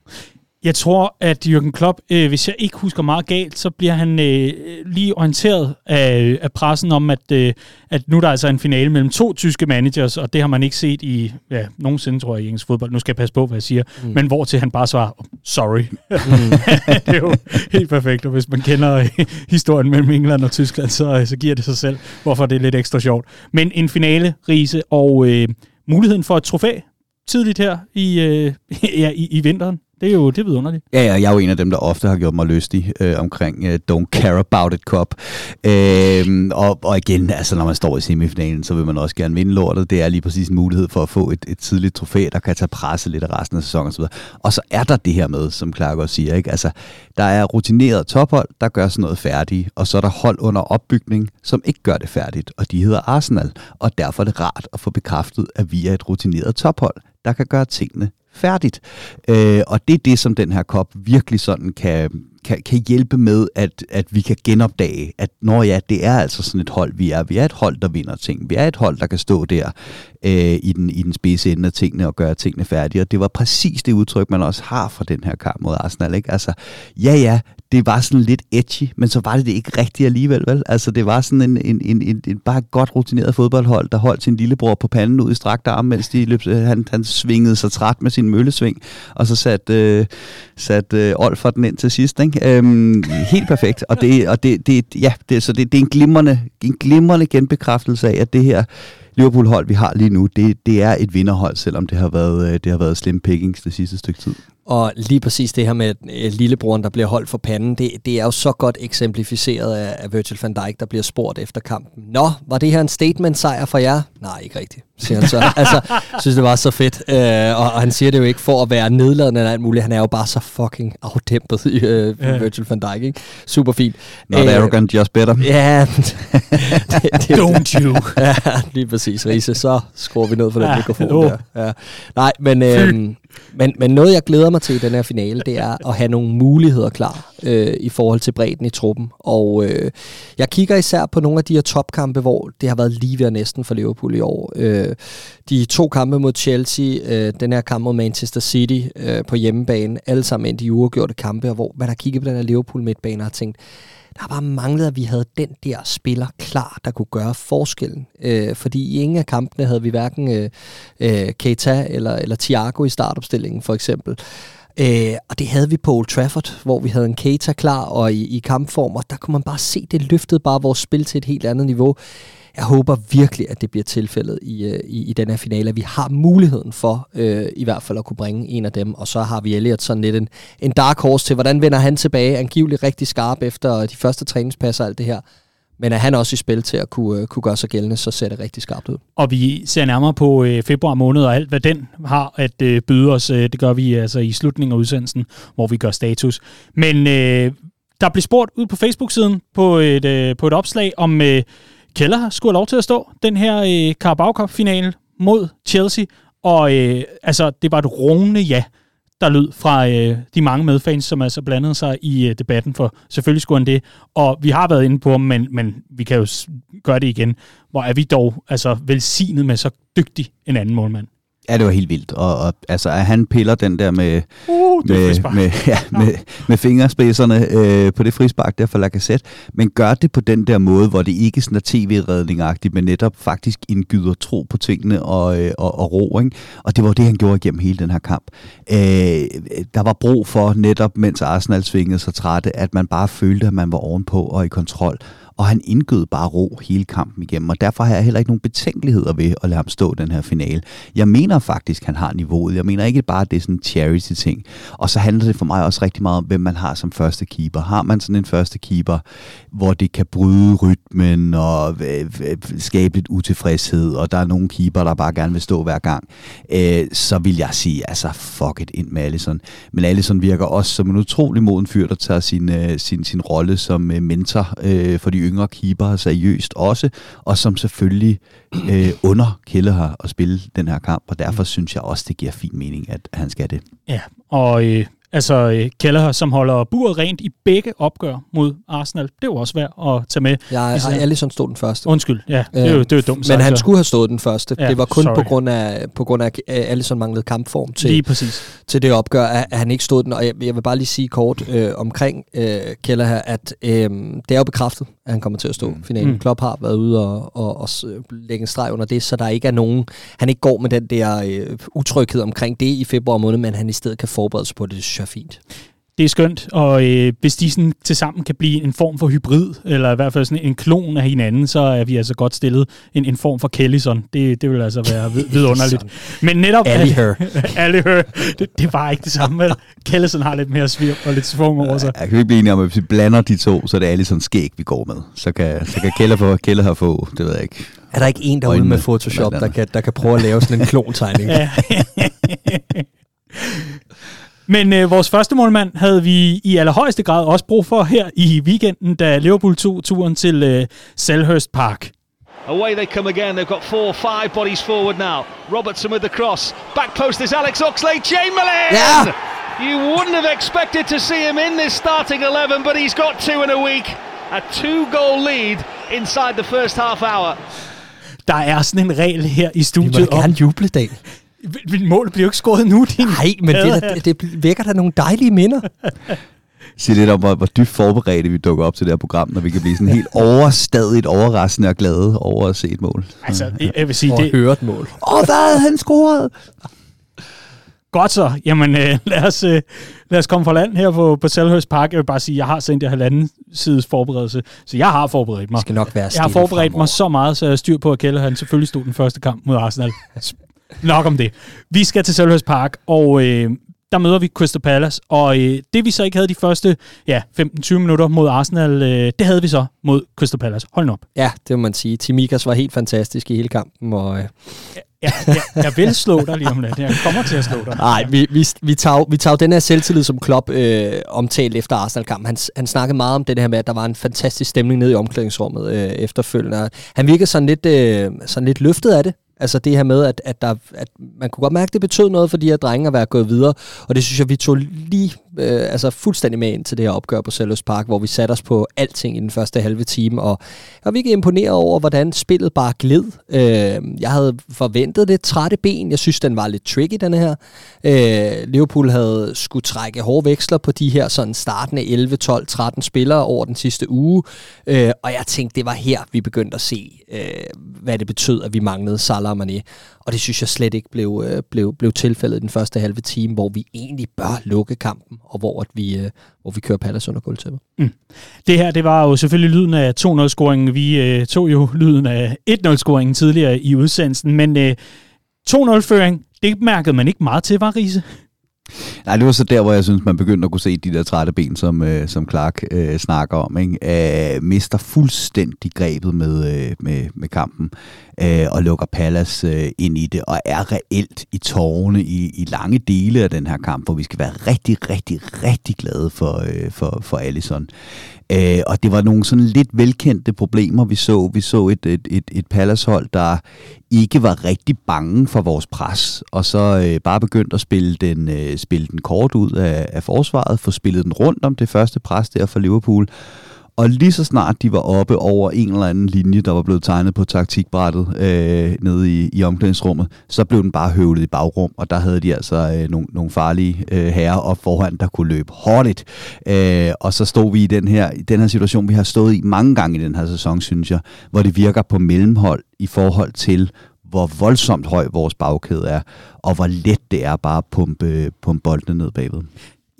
[SPEAKER 1] Jeg tror, at Jürgen Klopp, øh, hvis jeg ikke husker meget galt, så bliver han øh, lige orienteret af, af pressen om, at, øh, at nu er der altså en finale mellem to tyske managers, og det har man ikke set i ja, nogensinde, tror jeg, i engelsk fodbold. Nu skal jeg passe på, hvad jeg siger. Mm. Men hvor til han bare svarer, sorry. Mm. det er jo helt perfekt, og hvis man kender øh, historien mellem England og Tyskland, så, øh, så giver det sig selv, hvorfor det er lidt ekstra sjovt. Men en finale, Riese, og øh, muligheden for et trofæ tidligt her i, øh, ja, i, i vinteren. Det er jo det er vidunderligt.
[SPEAKER 3] Ja, ja, jeg er jo en af dem, der ofte har gjort mig lystig øh, omkring øh, Don't Care About It Cup. Øh, og, og igen, altså når man står i semifinalen, så vil man også gerne vinde lortet. Det er lige præcis en mulighed for at få et, et tidligt trofæ, der kan tage presse lidt af resten af sæsonen osv. Og så er der det her med, som Clark også siger, ikke? Altså, der er rutineret tophold, der gør sådan noget færdigt, og så er der hold under opbygning, som ikke gør det færdigt, og de hedder Arsenal. Og derfor er det rart at få bekræftet, at vi er et rutineret tophold, der kan gøre tingene færdigt. Øh, og det er det, som den her kop virkelig sådan kan, kan, kan hjælpe med, at, at vi kan genopdage, at når ja, det er altså sådan et hold, vi er. Vi er et hold, der vinder ting. Vi er et hold, der kan stå der øh, i, den, i den spidse ende af tingene og gøre tingene færdige. Og det var præcis det udtryk, man også har fra den her kamp mod Arsenal. Ikke? Altså, ja, ja, det var sådan lidt edgy, men så var det det ikke rigtigt alligevel, vel? Altså, det var sådan en, en, en, en, en bare godt rutineret fodboldhold, der holdt sin lillebror på panden ud i strakt arm, mens de løb, øh, han, han svingede sig træt med sin møllesving, og så satte øh, sat, øh, Olfert den ind til sidst, ikke? Øhm, helt perfekt, og det, og det, det, ja, det, så det, det er en glimrende, en glimrende genbekræftelse af, at det her Liverpool-hold, vi har lige nu, det, det er et vinderhold, selvom det har været, øh, det har været slim pickings det sidste stykke tid.
[SPEAKER 2] Og lige præcis det her med øh, lillebroren, der bliver holdt for panden, det, det er jo så godt eksemplificeret af, af Virgil van Dijk, der bliver spurgt efter kampen. Nå, var det her en statement-sejr for jer? Nej, ikke rigtigt, siger han så. altså, synes det var så fedt. Øh, og, og han siger det jo ikke for at være nedladende eller alt muligt. Han er jo bare så fucking afdæmpet, øh, yeah. Virgil van Dijk. Ikke? Super fint.
[SPEAKER 3] Not øh, arrogant, just better.
[SPEAKER 2] Ja. det,
[SPEAKER 1] det, Don't you.
[SPEAKER 2] ja, lige præcis, Riese. Så skruer vi ned for den ja, mikrofon oh. der. Ja. Nej, men... Øh, men, men noget, jeg glæder mig til i den her finale, det er at have nogle muligheder klar øh, i forhold til bredden i truppen. Og øh, jeg kigger især på nogle af de her topkampe, hvor det har været lige ved næsten for Liverpool i år. Øh, Øh, de to kampe mod Chelsea, øh, den her kamp mod Manchester City øh, på hjemmebane, alle sammen endte i uafgjorte kampe, og hvor man har kigget på den her Liverpool midtbane og har tænkt, der har bare manglet, at vi havde den der spiller klar, der kunne gøre forskellen. Øh, fordi i ingen af kampene havde vi hverken øh, øh, Keita eller, eller Thiago i startopstillingen, for eksempel. Øh, og det havde vi på Old Trafford, hvor vi havde en Keita klar, og i, i kampform, og der kunne man bare se, det løftede bare vores spil til et helt andet niveau jeg håber virkelig, at det bliver tilfældet i, øh, i, i den her finale, vi har muligheden for øh, i hvert fald at kunne bringe en af dem, og så har vi Elliot sådan lidt en, en dark horse til, hvordan vender han tilbage, angiveligt rigtig skarp efter de første træningspasser og alt det her. Men er han også i spil til at kunne, øh, kunne gøre sig gældende, så ser det rigtig skarpt ud.
[SPEAKER 1] Og vi ser nærmere på øh, februar måned og alt, hvad den har at øh, byde os. Øh, det gør vi altså i slutningen af udsendelsen, hvor vi gør status. Men øh, der blev spurgt ud på Facebook-siden på et, øh, på et opslag om... Øh, Keller skulle have lov til at stå den her øh, Carabao Cup-finale mod Chelsea, og øh, altså, det var et rungende ja, der lød fra øh, de mange medfans, som altså blandede sig i øh, debatten, for selvfølgelig skulle han det. Og vi har været inde på ham, men, men vi kan jo gøre det igen. Hvor er vi dog altså velsignet med så dygtig en anden målmand.
[SPEAKER 3] Ja, det var helt vildt. Og, og altså, at han piller den der med, uh, med, med, ja, med, med fingerspidserne øh, på det frispark der for Lacazette, men gør det på den der måde, hvor det ikke sådan er tv-redningagtigt, men netop faktisk indgyder tro på tingene og, øh, og, og ro. Ikke? Og det var det, han gjorde igennem hele den her kamp. Øh, der var brug for netop, mens Arsenal svingede sig trætte, at man bare følte, at man var ovenpå og i kontrol og han indgød bare ro hele kampen igennem, og derfor har jeg heller ikke nogen betænkeligheder ved at lade ham stå den her finale. Jeg mener faktisk, at han har niveauet. Jeg mener ikke bare, at det er sådan en charity-ting. Og så handler det for mig også rigtig meget om, hvem man har som første keeper. Har man sådan en første keeper, hvor det kan bryde rytmen og skabe lidt utilfredshed, og der er nogle keeper, der bare gerne vil stå hver gang, øh, så vil jeg sige, altså fuck it ind med Allison. Men Allison virker også som en utrolig moden fyr, der tager sin, øh, sin, sin rolle som øh, mentor øh, for de yngre keeper seriøst også, og som selvfølgelig øh, under Kelleher at spille den her kamp, og derfor synes jeg også, det giver fin mening, at han skal det.
[SPEAKER 1] Ja, og øh, Altså øh, Kelleher, som holder buret rent i begge opgør mod Arsenal. Det er jo også værd at tage med.
[SPEAKER 2] Ja, Alisson stod den første.
[SPEAKER 1] Undskyld, ja, det er jo, det er jo dumt
[SPEAKER 2] sagt. Men han skulle have stået den første. Ja, det var kun på grund af, på grund af, at Alisson manglede kampform til,
[SPEAKER 1] lige præcis.
[SPEAKER 2] til det opgør, at han ikke stod den. Og jeg, jeg vil bare lige sige kort øh, omkring øh, Kelleher, at øh, det er jo bekræftet, at han kommer til at stå mm. finalen. Mm. Klopp har været ude og, og, og lægge en streg under det, så der ikke er nogen, han ikke går med den der øh, utryghed omkring det i februar måned, men han i stedet kan forberede sig på det, det er fint.
[SPEAKER 1] Det er skønt, og øh, hvis de sådan til sammen kan blive en form for hybrid, eller i hvert fald sådan en klon af hinanden, så er vi altså godt stillet en, en form for Kellison. Det, det vil altså være vidunderligt. Men netop...
[SPEAKER 2] Ali her.
[SPEAKER 1] Ali her. Det, det var ikke det samme. Kellison har lidt mere svir og lidt svung over sig.
[SPEAKER 3] Jeg kan ikke blive enige om, at hvis vi blander de to, så er det Allison skæg, vi går med. Så kan, så kan Keller, få, Keller have få, det ved jeg ikke.
[SPEAKER 2] Er der ikke en derude med Photoshop, der kan, der kan prøve at lave sådan en klontegning?
[SPEAKER 1] Men øh, vores første målmand havde vi i allerhøjeste grad også brug for her i weekenden, da Liverpool tog turen til øh, Selhurst Park.
[SPEAKER 4] Away they come again. They've got four, five bodies forward now. Robertson with the cross. Back post is Alex Oxlade Chamberlain.
[SPEAKER 2] Yeah.
[SPEAKER 4] You wouldn't have expected to see him in this starting 11, but he's got two in a week. A two-goal lead inside the first half hour.
[SPEAKER 1] Der er sådan en regel her i
[SPEAKER 2] Vi må
[SPEAKER 1] studiet
[SPEAKER 2] da
[SPEAKER 1] om,
[SPEAKER 2] gerne juble, Dan.
[SPEAKER 1] Mit mål bliver jo ikke scoret nu, din
[SPEAKER 2] Nej, men det, er det, det vækker da nogle dejlige minder.
[SPEAKER 3] Sig lidt om, hvor, hvor dybt forberedte vi dukker op til det her program, når vi kan blive sådan helt overstadigt overraskende og glade over at se et mål.
[SPEAKER 1] Altså, jeg- jeg vil sige,
[SPEAKER 2] Og
[SPEAKER 1] det,
[SPEAKER 2] høre et mål.
[SPEAKER 3] Åh, hvad havde han scoret?
[SPEAKER 1] Godt så. Jamen, øh, lad, os, øh, lad os komme fra land her på, på Selhurst Park. Jeg vil bare sige, jeg har sendt jer halvanden sides forberedelse, så jeg har forberedt mig.
[SPEAKER 2] Det skal nok være
[SPEAKER 1] Jeg har forberedt
[SPEAKER 2] fremover.
[SPEAKER 1] mig så meget, så jeg styr på, at Kjelle han selvfølgelig stod den første kamp mod Arsenal. Nok om det. Vi skal til Selhurst Park, og øh, der møder vi Crystal Palace. Og øh, det vi så ikke havde de første ja, 15-20 minutter mod Arsenal, øh, det havde vi så mod Crystal Palace. Hold nu op.
[SPEAKER 2] Ja, det må man sige. Timikas var helt fantastisk i hele kampen, og øh,
[SPEAKER 1] Ja, jeg, jeg vil slå dig lige om lidt. Jeg kommer til at slå dig.
[SPEAKER 2] Nej, vi, vi, vi, tager, vi tager den her selvtillid, som Klopp øh, omtalte efter Arsenal-kampen. Han, han snakkede meget om det her med, at der var en fantastisk stemning nede i omklædningsrummet øh, efterfølgende. Han virkede sådan lidt, øh, sådan lidt løftet af det. Altså det her med, at, at, der, at man kunne godt mærke, at det betød noget for de her drenge at være gået videre. Og det synes jeg, vi tog lige øh, altså fuldstændig med ind til det her opgør på Selhurst Park, hvor vi satte os på alting i den første halve time. Og jeg var virkelig imponeret over, hvordan spillet bare gled. Øh, jeg havde forventet det trætte ben. Jeg synes, den var lidt tricky, den her. Øh, Liverpool havde skulle trække hårde veksler på de her sådan startende 11, 12, 13 spillere over den sidste uge. Øh, og jeg tænkte, det var her, vi begyndte at se, øh, hvad det betød, at vi manglede Salah og Mané. Og det synes jeg slet ikke blev, øh, blev, blev tilfældet i den første halve time, hvor vi egentlig bør lukke kampen, og hvor, at vi, øh, hvor vi kører Palace under gulvtæppet. Mm.
[SPEAKER 1] Det her, det var jo selvfølgelig lyden af 2-0-scoringen. Vi øh, tog jo lyden af 1-0-scoringen tidligere i udsendelsen, men øh, 2-0-føring, det mærkede man ikke meget til, var Riese?
[SPEAKER 3] Nej, det var så der, hvor jeg synes, man begyndte at kunne se de der trætte ben, som, øh, som Clark øh, snakker om. Ikke? Øh, mister fuldstændig grebet med, øh, med, med kampen øh, og lukker Palace øh, ind i det, og er reelt i tårne i, i lange dele af den her kamp, hvor vi skal være rigtig, rigtig, rigtig glade for, øh, for, for Allison. Øh, og det var nogle sådan lidt velkendte problemer, vi så. Vi så et, et, et, et Palace-hold, der ikke var rigtig bange for vores pres, og så øh, bare begyndte at spille den, øh, spille den kort ud af, af forsvaret, få spillet den rundt om det første pres der for Liverpool. Og lige så snart de var oppe over en eller anden linje, der var blevet tegnet på taktikbrættet øh, nede i, i omklædningsrummet, så blev den bare høvlet i bagrum, og der havde de altså øh, nogle, nogle farlige øh, herrer op foran, der kunne løbe hurtigt. Øh, og så stod vi i den her, i den her situation, vi har stået i mange gange i den her sæson, synes jeg, hvor det virker på mellemhold i forhold til, hvor voldsomt høj vores bagkæde er, og hvor let det er bare at pumpe, øh, pumpe boldene ned bagved.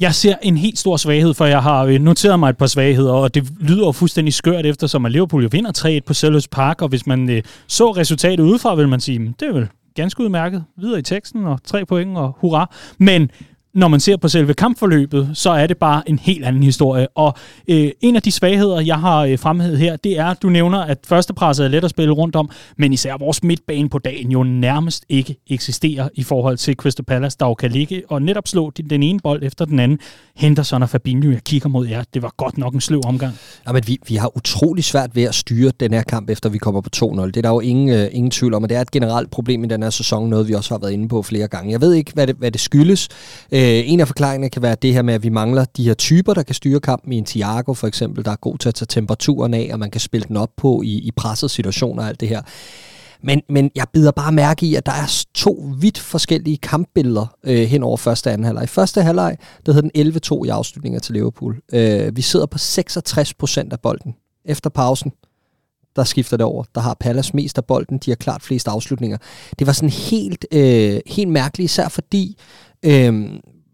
[SPEAKER 1] Jeg ser en helt stor svaghed, for jeg har øh, noteret mig et par svagheder, og det lyder jo fuldstændig skørt, eftersom at Liverpool jo vinder 3-1 på Selhurst Park, og hvis man øh, så resultatet udefra, vil man sige, hmm, det er vel ganske udmærket videre i teksten, og tre point, og hurra. Men når man ser på selve kampforløbet, så er det bare en helt anden historie. Og øh, en af de svagheder, jeg har øh, fremhævet her, det er, du nævner, at førstepresset er let at spille rundt om, men især vores midtbane på dagen jo nærmest ikke eksisterer i forhold til Crystal Palace, der jo kan ligge og netop slå den- den ene bold efter den anden. Henderson og Fabinho, jeg kigger mod jer, det var godt nok en sløv omgang.
[SPEAKER 2] Ja, men vi, vi har utrolig svært ved at styre den her kamp, efter vi kommer på 2-0. Det er der jo ingen, øh, ingen tvivl om, og det er et generelt problem i den her sæson, noget vi også har været inde på flere gange. Jeg ved ikke, hvad det, hvad det skyldes. Øh, Øh, en af forklaringerne kan være det her med, at vi mangler de her typer, der kan styre kampen i en Thiago for eksempel, der er god til at tage temperaturen af, og man kan spille den op på i, i pressede situationer og alt det her. Men, men jeg bider bare mærke i, at der er to vidt forskellige kampbilleder øh, hen over første og anden halvleg. I første halvleg, der hed den 11-2 i afslutninger til Liverpool. Øh, vi sidder på 66 procent af bolden. Efter pausen, der skifter det over. Der har Palace mest af bolden. De har klart flest afslutninger. Det var sådan helt, øh, helt mærkeligt, især fordi øh,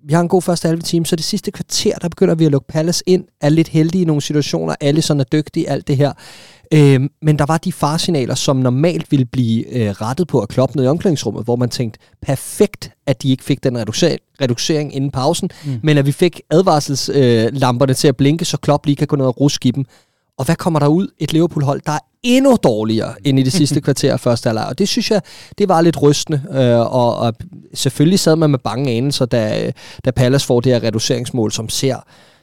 [SPEAKER 2] vi har en god første halve time, så det sidste kvarter, der begynder vi at lukke Palace ind, er lidt heldige i nogle situationer, alle sådan er dygtige, alt det her. Øh, men der var de farsignaler, som normalt ville blive øh, rettet på at Klopp ned i omklædningsrummet, hvor man tænkte, perfekt, at de ikke fik den reducering, reducering inden pausen, mm. men at vi fik advarselslamperne øh, til at blinke, så Klopp lige kan gå ned og ruske i dem. Og hvad kommer der ud? Et Liverpool-hold, der er endnu dårligere end i det sidste kvarter af første halvleg. Og det synes jeg, det var lidt rystende. Øh, og, og selvfølgelig sad man med bange anelser, da, da Palace får det her reduceringsmål, som ser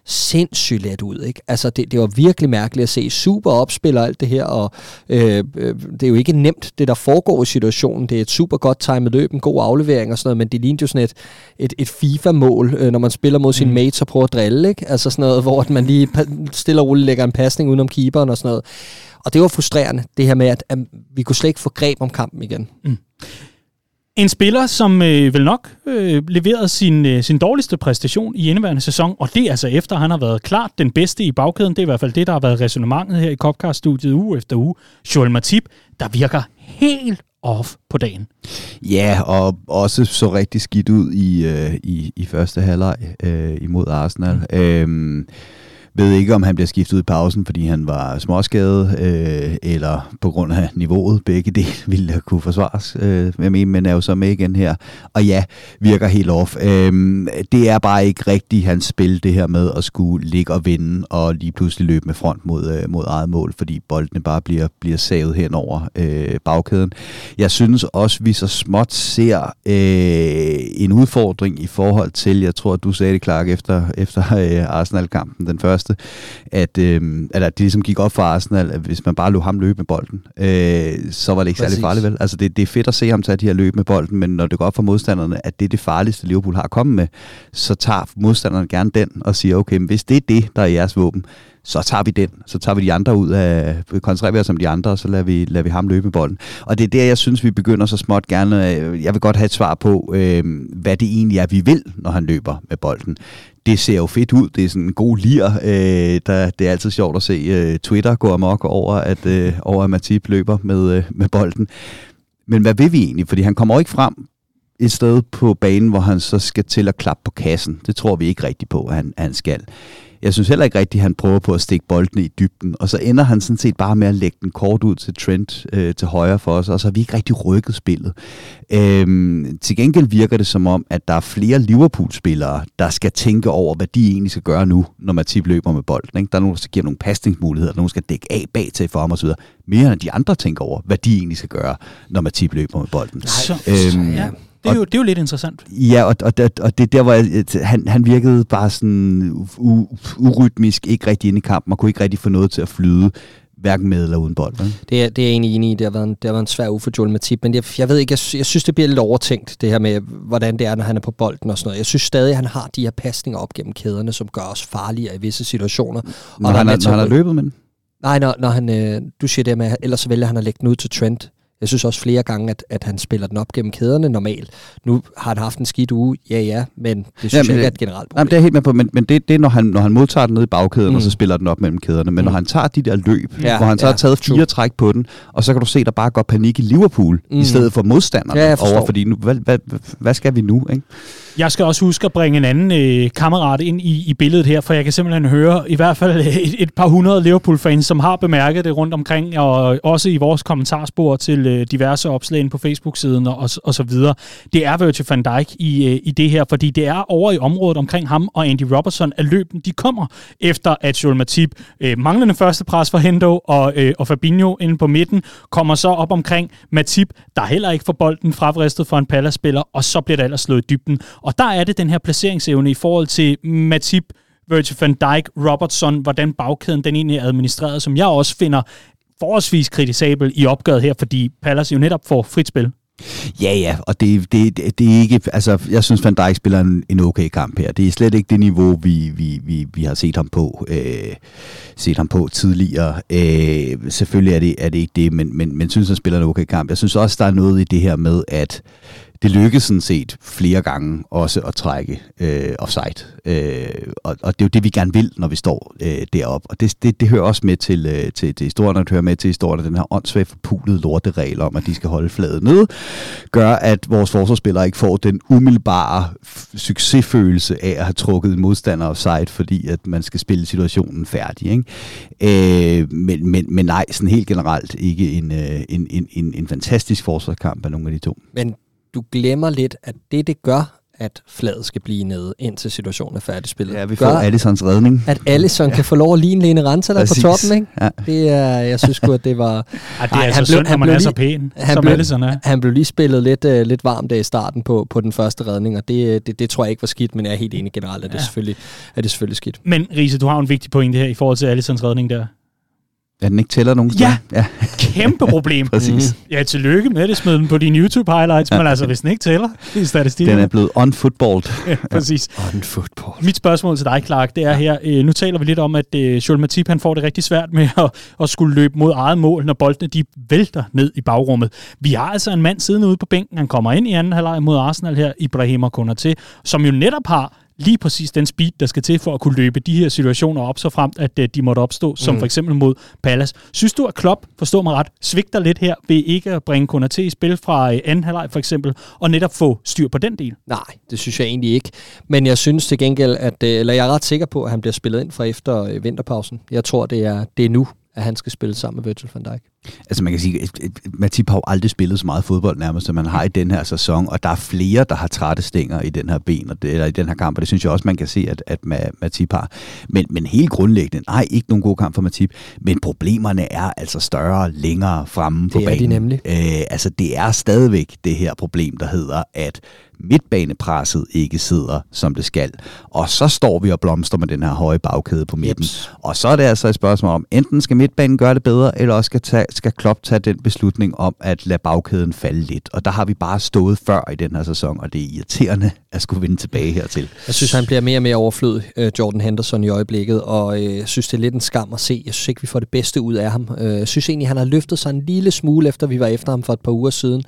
[SPEAKER 2] sindssygt let ud. Ikke? Altså, det, det var virkelig mærkeligt at se. Super opspiller alt det her, og øh, øh, det er jo ikke nemt, det der foregår i situationen. Det er et super godt timet løb, en god aflevering og sådan noget, men det lignede jo sådan et, et, et FIFA-mål, øh, når man spiller mod sine mm. mates og prøver at drille. Ikke? Altså sådan noget, hvor man lige stille og roligt lægger en pasning udenom keeperen og sådan noget. Og det var frustrerende, det her med, at, at vi kunne slet ikke få greb om kampen igen. Mm.
[SPEAKER 1] En spiller, som øh, vel nok øh, leverede sin, øh, sin dårligste præstation i indeværende sæson, og det er altså efter, han har været klart den bedste i bagkæden. Det er i hvert fald det, der har været resonemanget her i Copcast-studiet uge efter uge. Joel Matip, der virker helt off på dagen.
[SPEAKER 3] Ja, og også så rigtig skidt ud i, øh, i, i første halvleg øh, imod Arsenal. Mm. Øhm, ved ikke, om han bliver skiftet ud i pausen, fordi han var småskadet, øh, eller på grund af niveauet. Begge dele ville kunne forsvares, øh, med, men er jo så med igen her. Og ja, virker helt off. Øh, det er bare ikke rigtigt hans spil, det her med at skulle ligge og vinde, og lige pludselig løbe med front mod, øh, mod eget mål, fordi boldene bare bliver, bliver savet hen over øh, bagkæden. Jeg synes også, vi så småt ser øh, en udfordring i forhold til, jeg tror, at du sagde det, Clark, efter, efter øh, Arsenal-kampen, den første første, at, øh, at det ligesom gik op for Arsenal, at hvis man bare lå ham løbe med bolden, øh, så var det ikke Præcis. særlig farligt vel. Altså det, det er fedt at se ham tage de her løb med bolden, men når det går op for modstanderne, at det er det farligste, Liverpool har at komme med, så tager modstanderne gerne den og siger, okay, men hvis det er det, der er jeres våben, så tager vi den. Så tager vi de andre ud af, koncentrerer vi os om de andre, og så lader vi, lader vi ham løbe med bolden. Og det er der, jeg synes, vi begynder så småt gerne, øh, jeg vil godt have et svar på, øh, hvad det egentlig er, vi vil, når han løber med bolden det ser jo fedt ud. Det er sådan en god lir. Øh, der, det er altid sjovt at se øh, Twitter gå amok over, at, øh, over at Matip løber med, øh, med bolden. Men hvad vil vi egentlig? Fordi han kommer jo ikke frem et sted på banen, hvor han så skal til at klappe på kassen. Det tror vi ikke rigtigt på, at han, at han skal. Jeg synes heller ikke rigtigt, at han prøver på at stikke bolden i dybden, og så ender han sådan set bare med at lægge den kort ud til Trent øh, til højre for os, og så har vi ikke rigtig rykket spillet. Øhm, til gengæld virker det som om, at der er flere Liverpool-spillere, der skal tænke over, hvad de egentlig skal gøre nu, når Matip løber med bolden. Ikke? Der er nogen, der giver nogle pasningsmuligheder, nogen skal dække af bag til for ham osv. Mere end de andre tænker over, hvad de egentlig skal gøre, når Matip løber med bolden.
[SPEAKER 1] Nej, øhm, ja. Det er, jo, det er jo lidt interessant.
[SPEAKER 3] Ja, og, og, og det der, hvor jeg, han, han virkede bare sådan u, urytmisk, ikke rigtig inde i kampen, og kunne ikke rigtig få noget til at flyde hverken med eller uden bold.
[SPEAKER 2] Det er, det er jeg egentlig enig i. Det har været en, det har været en svær uge for Joel Matip, men jeg, jeg ved ikke, jeg, jeg synes, det bliver lidt overtænkt, det her med, hvordan det er, når han er på bolden og sådan noget. Jeg synes stadig, at han har de her pasninger op gennem kæderne, som gør os farligere i visse situationer.
[SPEAKER 3] Når, og han, er, når han har løbet med den?
[SPEAKER 2] Nej, når, når han, øh, du siger det med, ellers så vælger han at lægge den ud til Trent. Jeg synes også flere gange, at, at han spiller den op gennem kæderne normalt. Nu har han haft en skidt uge, ja ja, men det synes ja, men, jeg ikke er et generelt problem.
[SPEAKER 3] Jamen, det er helt med på, men, men det, det er, når han, når han modtager den ned i bagkæden, mm. og så spiller den op mellem kæderne. Men mm. når han tager de der løb, ja, hvor han så ja, har taget fire true. træk på den, og så kan du se, der bare går panik i Liverpool, mm. i stedet for modstanderne ja, over, fordi nu, hvad, hvad, hvad skal vi nu? Ikke?
[SPEAKER 1] Jeg skal også huske at bringe en anden øh, kammerat ind i, i billedet her, for jeg kan simpelthen høre i hvert fald øh, et, et par hundrede Liverpool-fans, som har bemærket det rundt omkring, og også i vores kommentarspor til øh, diverse opslag på Facebook-siden og, og så videre. Det er Virgil van Dijk i, øh, i det her, fordi det er over i området omkring ham og Andy Robertson, at løben de kommer efter, at Joel Matip øh, manglende første pres for Hendo og, øh, og Fabinho inde på midten, kommer så op omkring Matip, der heller ikke får bolden fravristet for en Palace-spiller, og så bliver der ellers slået i dybden. Og der er det den her placeringsevne i forhold til Matip, Virgil van Dijk, Robertson, hvordan bagkæden den egentlig er administreret, som jeg også finder forholdsvis kritisabel i opgøret her, fordi Palace jo netop får frit spil.
[SPEAKER 3] Ja, ja, og det, det, det, det er ikke, altså jeg synes Van Dijk spiller en, en okay kamp her. Det er slet ikke det niveau, vi, vi, vi, vi har set ham på, øh, set ham på tidligere. Øh, selvfølgelig er det, er det ikke det, men, men, men synes han spiller en okay kamp. Jeg synes også, der er noget i det her med, at det lykkedes sådan set flere gange også at trække øh, offside. Øh, og, og det er jo det, vi gerne vil, når vi står øh, deroppe. Og det, det, det hører også med til, øh, til, til historien, og det hører med til historien, den her åndssvagt forpulede lorteregel om, at de skal holde fladet ned, gør, at vores forsvarsspillere ikke får den umiddelbare succesfølelse af at have trukket en modstander offside, fordi at man skal spille situationen færdig. Ikke? Øh, men, men, men nej, sådan helt generelt ikke en, øh, en, en, en, en fantastisk forsvarskamp af nogle af de to.
[SPEAKER 2] Men du glemmer lidt, at det, det gør, at fladet skal blive nede, indtil situationen er færdigspillet.
[SPEAKER 3] Ja, vi får Allisons redning.
[SPEAKER 2] At Allison ja. kan få lov at ligne Lene Ranta der på toppen, ikke? Ja. Det er, jeg synes at det var...
[SPEAKER 1] Ja, det er Ej, altså synd, når man er så pæn, han som blev, Allison er.
[SPEAKER 2] Han blev lige spillet lidt, uh, lidt varmt i starten på, på den første redning, og det, det, det tror jeg ikke var skidt, men jeg er helt enig generelt, at det, ja. selvfølgelig, at det selvfølgelig skidt.
[SPEAKER 1] Men Riese, du har en vigtig pointe her i forhold til Allisons redning der.
[SPEAKER 3] At den ikke tæller nogen
[SPEAKER 1] Ja, ja. kæmpe problem.
[SPEAKER 3] Præcis.
[SPEAKER 1] Mm. Ja, tillykke med det, smid den på dine YouTube-highlights, ja. men altså, hvis den ikke tæller i statistikken.
[SPEAKER 3] Den er blevet unfootballed.
[SPEAKER 1] ja, præcis.
[SPEAKER 2] Unfootballed.
[SPEAKER 1] Mit spørgsmål til dig, Clark, det er ja. her, øh, nu taler vi lidt om, at øh, Joel Matip, han får det rigtig svært med at, at skulle løbe mod eget mål, når boldene de vælter ned i bagrummet. Vi har altså en mand siddende ude på bænken, han kommer ind i anden halvleg mod Arsenal her, Ibrahim Konaté, som jo netop har lige præcis den speed, der skal til for at kunne løbe de her situationer op, så frem at øh, de måtte opstå, som mm. for eksempel mod Palace. Synes du, at Klopp, forstår mig ret, svigter lidt her ved ikke at bringe Konaté i spil fra øh, anden halvleg for eksempel, og netop få styr på den del?
[SPEAKER 2] Nej, det synes jeg egentlig ikke. Men jeg synes til gengæld, at, øh, eller jeg er ret sikker på, at han bliver spillet ind fra efter vinterpausen. Jeg tror, det er, det er nu, at han skal spille sammen med Virgil van Dijk.
[SPEAKER 3] Altså man kan sige, at Matip har jo aldrig spillet så meget fodbold nærmest, som man har i den her sæson, og der er flere, der har trætte stænger i den her ben, og det, eller i den her kamp, og det synes jeg også, man kan se, at, at Matip har. Men, men helt grundlæggende, nej, ikke nogen god kamp for Matip, men problemerne er altså større længere fremme på
[SPEAKER 2] det
[SPEAKER 3] banen.
[SPEAKER 2] Det er de nemlig.
[SPEAKER 3] Øh, altså det er stadigvæk det her problem, der hedder, at midtbanepresset ikke sidder, som det skal. Og så står vi og blomster med den her høje bagkæde på midten. Jeps. Og så er det altså et spørgsmål om, enten skal midtbanen gøre det bedre, eller også skal, tage, skal Klopp tage den beslutning om at lade bagkæden falde lidt. Og der har vi bare stået før i den her sæson, og det er irriterende at skulle vinde tilbage hertil.
[SPEAKER 2] Jeg synes, han bliver mere og mere overflødig, øh, Jordan Henderson, i øjeblikket, og øh, synes, det er lidt en skam at se. Jeg synes ikke, vi får det bedste ud af ham. Øh, jeg synes egentlig, han har løftet sig en lille smule, efter vi var efter ham for et par uger siden.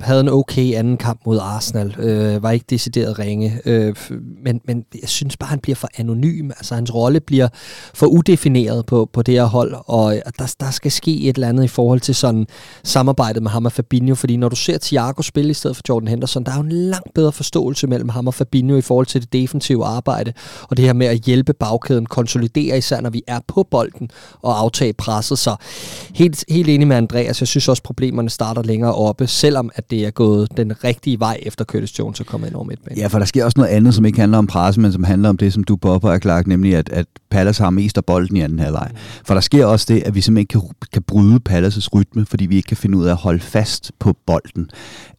[SPEAKER 2] Havde en okay anden kamp mod Arsenal Arsenal, øh, var ikke decideret ringe, øh, men, men jeg synes bare, han bliver for anonym, altså hans rolle bliver for udefineret på, på det her hold, og der, der skal ske et eller andet i forhold til sådan samarbejdet med ham og Fabinho, fordi når du ser Thiago spille i stedet for Jordan Henderson, der er jo en langt bedre forståelse mellem ham og Fabinho i forhold til det defensive arbejde, og det her med at hjælpe bagkæden, konsolidere især når vi er på bolden og aftage presset, så helt, helt enig med Andreas, jeg synes også problemerne starter længere oppe, selvom at det er gået den rigtige vej efter Curtis Jones er kommet ind over midtbanen.
[SPEAKER 3] Ja, for der sker også noget andet, som ikke handler om presse, men som handler om det, som du bobber er klart, nemlig at, at Palace har mest af bolden i anden halvleg. Mm. For der sker også det, at vi simpelthen ikke kan, kan bryde Palaces rytme, fordi vi ikke kan finde ud af at holde fast på bolden.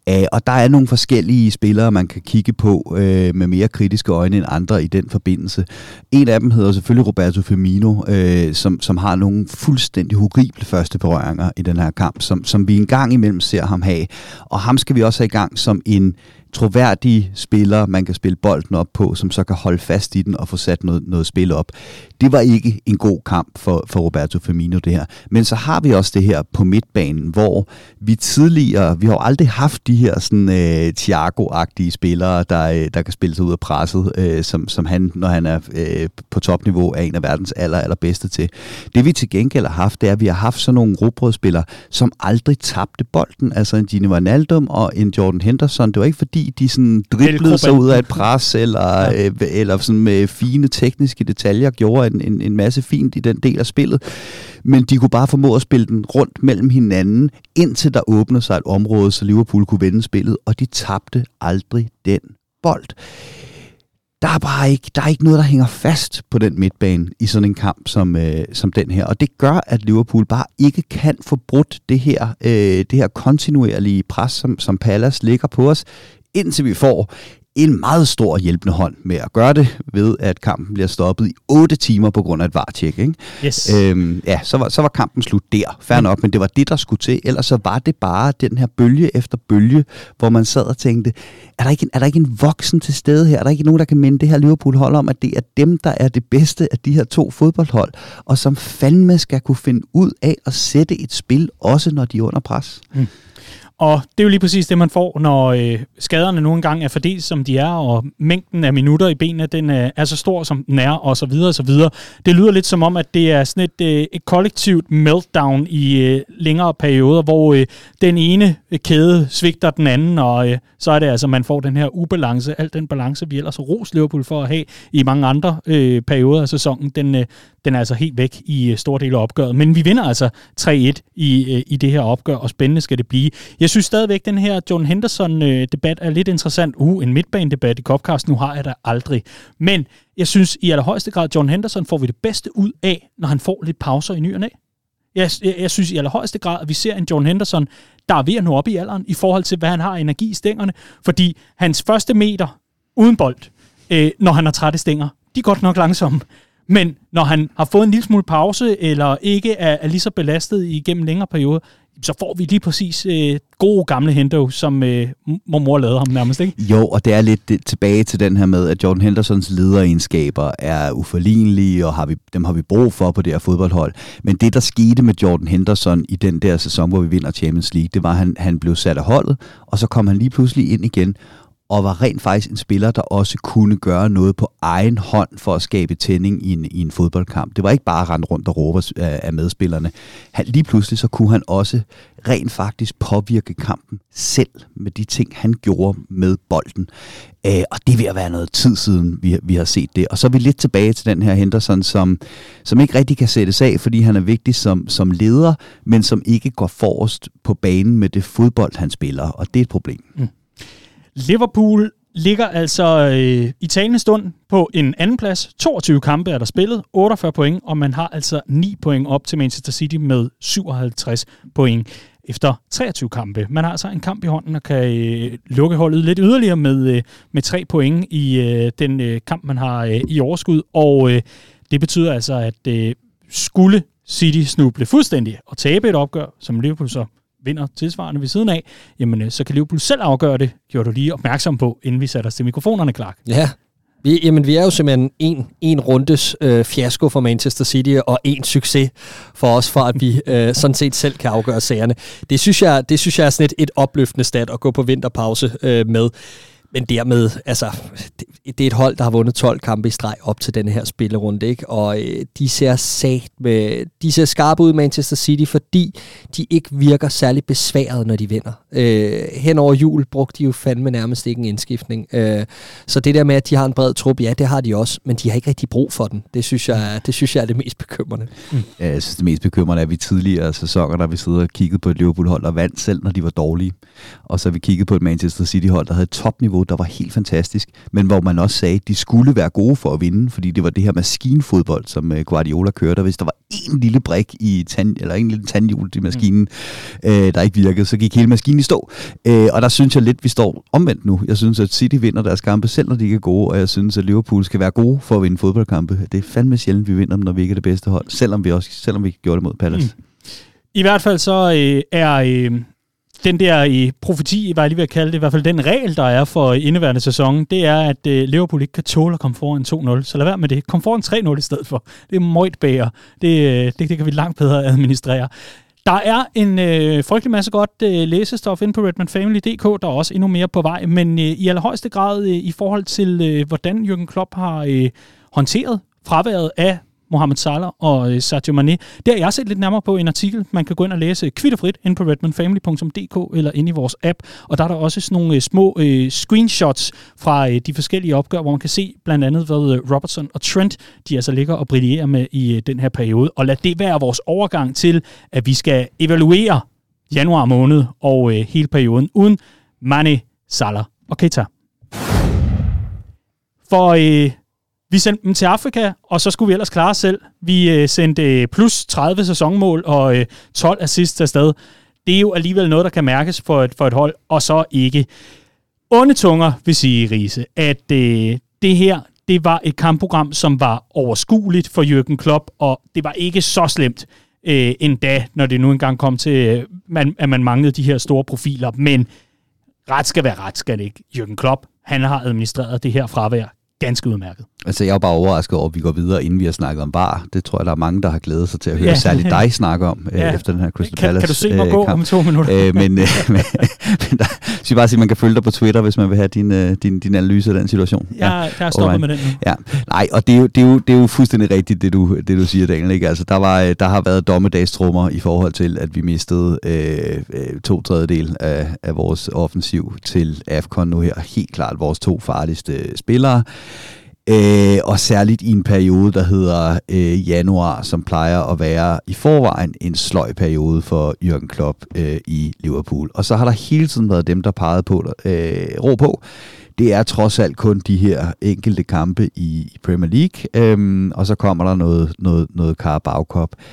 [SPEAKER 3] Uh, og der er nogle forskellige spillere, man kan kigge på øh, med mere kritiske øjne end andre i den forbindelse. En af dem hedder selvfølgelig Roberto Firmino, øh, som, som har nogle fuldstændig horrible første berøringer i den her kamp, som, som vi en gang imellem ser ham have. Og ham skal vi også have i gang som en troværdige spillere, man kan spille bolden op på, som så kan holde fast i den og få sat noget, noget spil op. Det var ikke en god kamp for, for Roberto Firmino, det her. Men så har vi også det her på midtbanen, hvor vi tidligere, vi har jo aldrig haft de her sådan øh, Thiago-agtige spillere, der, øh, der kan spille sig ud af presset, øh, som, som han, når han er øh, på topniveau, er en af verdens aller, allerbedste til. Det vi til gengæld har haft, det er, at vi har haft sådan nogle robrødspillere, som aldrig tabte bolden. Altså en Gini Wijnaldum og en Jordan Henderson. Det var ikke fordi, de sådan driblede sig ud af et pres, eller, ja. øh, eller sådan med fine tekniske detaljer gjorde en, en, en masse fint i den del af spillet. Men de kunne bare formå at spille den rundt mellem hinanden, indtil der åbnede sig et område, så Liverpool kunne vende spillet, og de tabte aldrig den bold der er bare ikke, der er ikke noget, der hænger fast på den midtbane i sådan en kamp som, øh, som den her. Og det gør, at Liverpool bare ikke kan få brudt det her, øh, det her kontinuerlige pres, som, som Palace ligger på os indtil vi får en meget stor hjælpende hånd med at gøre det, ved at kampen bliver stoppet i 8 timer på grund af et varetjek. Ikke?
[SPEAKER 1] Yes.
[SPEAKER 3] Øhm, ja, så var, så var kampen slut der. Fair nok, men det var det, der skulle til. Ellers så var det bare den her bølge efter bølge, hvor man sad og tænkte, er der ikke en, er der ikke en voksen til stede her? Er der ikke nogen, der kan minde det her Liverpool-hold om, at det er dem, der er det bedste af de her to fodboldhold, og som fandme skal kunne finde ud af at sætte et spil, også når de er under pres? Mm.
[SPEAKER 1] Og det er jo lige præcis det, man får, når øh, skaderne nogle engang er fordelt, som de er, og mængden af minutter i benene, den øh, er så stor, som den er, og så videre, og så videre. Det lyder lidt som om, at det er sådan et, øh, et kollektivt meltdown i øh, længere perioder, hvor øh, den ene kæde svigter den anden, og øh, så er det altså, man får den her ubalance, al den balance, vi ellers har ros Liverpool for at have i mange andre øh, perioder af sæsonen, den, øh, den er altså helt væk i øh, store dele af opgøret. Men vi vinder altså 3-1 i, øh, i det her opgør, og spændende skal det blive. Jeg jeg synes stadigvæk, at den her John Henderson-debat øh, er lidt interessant. Uh, en midtbanedebat i Copcast, nu har jeg der aldrig. Men jeg synes i allerhøjeste grad, John Henderson får vi det bedste ud af, når han får lidt pauser i ny og næ. Jeg, jeg, jeg synes i allerhøjeste grad, at vi ser en John Henderson, der er ved at nå op i alderen i forhold til, hvad han har energi i stængerne. Fordi hans første meter uden bold, øh, når han har trætte stænger, de er godt nok langsomme. Men når han har fået en lille smule pause, eller ikke er, er lige så belastet igennem længere perioder, så får vi lige præcis øh, gode gamle Hendo, som øh, mor lavede ham nærmest, ikke?
[SPEAKER 3] Jo, og det er lidt det, tilbage til den her med, at Jordan Hendersons lederegenskaber er uforlignelige, og har vi, dem har vi brug for på det her fodboldhold. Men det, der skete med Jordan Henderson i den der sæson, hvor vi vinder Champions League, det var, at han, han blev sat af holdet, og så kom han lige pludselig ind igen, og var rent faktisk en spiller, der også kunne gøre noget på egen hånd for at skabe tænding i en, i en fodboldkamp. Det var ikke bare at rende rundt og råbe af medspillerne. Han, lige pludselig så kunne han også rent faktisk påvirke kampen selv med de ting, han gjorde med bolden. Øh, og det vil være noget tid siden, vi, vi har set det. Og så er vi lidt tilbage til den her Henderson, som, som ikke rigtig kan sættes af, fordi han er vigtig som, som leder, men som ikke går forrest på banen med det fodbold, han spiller. Og det er et problem. Mm.
[SPEAKER 1] Liverpool ligger altså øh, i talende stund på en anden plads. 22 kampe er der spillet, 48 point, og man har altså 9 point op til Manchester City med 57 point efter 23 kampe. Man har altså en kamp i hånden og kan øh, lukke holdet lidt yderligere med, øh, med 3 point i øh, den øh, kamp, man har øh, i overskud. Og øh, det betyder altså, at øh, skulle City snuble fuldstændig og tabe et opgør, som Liverpool så vinder tilsvarende ved siden af, jamen øh, så kan Liverpool selv afgøre det, gjorde du lige opmærksom på, inden vi satte os til mikrofonerne, Clark.
[SPEAKER 2] Ja, vi, jamen, vi er jo simpelthen en, en rundes øh, fiasko for Manchester City, og en succes for os, for at vi øh, sådan set selv kan afgøre sagerne. Det synes jeg, det synes jeg er sådan et, et opløftende stat at gå på vinterpause øh, med. Men dermed, altså, det, det er et hold, der har vundet 12 kampe i streg op til den her spillerunde, ikke? Og øh, de ser sat med, de ser skarpe ud Manchester City, fordi de ikke virker særlig besværet, når de vinder. Øh, hen over jul brugte de jo fandme nærmest ikke en indskiftning. Øh, så det der med, at de har en bred trup, ja, det har de også, men de har ikke rigtig brug for den. Det synes jeg, det synes jeg er det mest bekymrende.
[SPEAKER 3] Mm. Ja, jeg synes, det mest bekymrende er, at vi tidligere sæsoner, der vi sidder og kiggede på et Liverpool-hold, der vandt selv, når de var dårlige. Og så har vi kigget på et Manchester City-hold, der havde topniveau topniveau, der var helt fantastisk, men hvor man også sagde, at de skulle være gode for at vinde, fordi det var det her maskinfodbold, som øh, Guardiola kørte, og hvis der var en lille brik i tand, eller en lille tandhjul i maskinen, mm. øh, der ikke virkede, så gik hele maskinen i stå. Øh, og der synes jeg lidt, vi står omvendt nu. Jeg synes, at City vinder deres kampe, selv når de ikke er gode, og jeg synes, at Liverpool skal være gode for at vinde fodboldkampe. Det er fandme sjældent, vi vinder dem, når vi ikke er det bedste hold, selvom vi også selvom vi gjorde det mod Palace. Mm.
[SPEAKER 1] I hvert fald så øh, er øh, den der i profeti, var jeg lige ved at kalde det, i hvert fald den regel, der er for indeværende sæson, det er, at øh, Liverpool ikke kan tåle at komme foran 2-0. Så lad være med det. Kom foran 3-0 i stedet for. Det er møjt bager. Det, øh, det, det kan vi langt bedre administrere. Der er en øh, frygtelig masse godt øh, læsestof inde på redmanfamily.dk. Der er også endnu mere på vej, men øh, i allerhøjeste grad øh, i forhold til, øh, hvordan Jürgen Klopp har øh, håndteret fraværet af Mohamed Salah og øh, Sadio Mane. Det har jeg set lidt nærmere på en artikel, man kan gå ind og læse øh, kvitterfrit ind på redmanfamily.dk eller ind i vores app. Og der er der også sådan nogle øh, små øh, screenshots fra øh, de forskellige opgør, hvor man kan se blandt andet, hvad øh, Robertson og Trent, de altså ligger og brillerer med i øh, den her periode. Og lad det være vores overgang til, at vi skal evaluere januar måned og øh, hele perioden uden Mane, Salah og Keita. For øh, vi sendte dem til Afrika, og så skulle vi ellers klare os selv. Vi øh, sendte øh, plus 30 sæsonmål og øh, 12 assists afsted. Det er jo alligevel noget, der kan mærkes for et, for et hold, og så ikke. Onde tunger vil sige, Riese, at øh, det her, det var et kampprogram, som var overskueligt for Jürgen Klopp, og det var ikke så slemt øh, endda, når det nu engang kom til, øh, man, at man manglede de her store profiler. Men ret skal være ret, skal det ikke. Jürgen Klopp, han har administreret det her fravær ganske udmærket.
[SPEAKER 3] Altså, jeg er bare overrasket over, at vi går videre, inden vi har snakket om bar. Det tror jeg, der er mange, der har glædet sig til at høre ja. særligt dig snakke om, øh, ja. efter den her Crystal
[SPEAKER 1] kan,
[SPEAKER 3] Palace
[SPEAKER 1] Kan du se mig øh, gå kamp. om to minutter?
[SPEAKER 3] øh, men, øh, men, men der, så bare sige, at man kan følge dig på Twitter, hvis man vil have din, øh, din, din analyse af den situation.
[SPEAKER 1] Ja, jeg har stoppet med den nu.
[SPEAKER 3] Ja. Nej, og det er, jo, det, er jo, det er jo fuldstændig rigtigt, det du, det du siger, Daniel. Ikke? Altså, der, var, øh, der har været dommedagstrummer i forhold til, at vi mistede øh, øh, to tredjedel af, af vores offensiv til AFCON nu her. Helt klart vores to farligste spillere. Øh, og særligt i en periode, der hedder øh, januar, som plejer at være i forvejen en sløj periode for Jürgen Klopp øh, i Liverpool. Og så har der hele tiden været dem, der pegede på, øh, ro på, det er trods alt kun de her enkelte kampe i, Premier League, øh, og så kommer der noget, noget, noget Carabao Cup. Øh,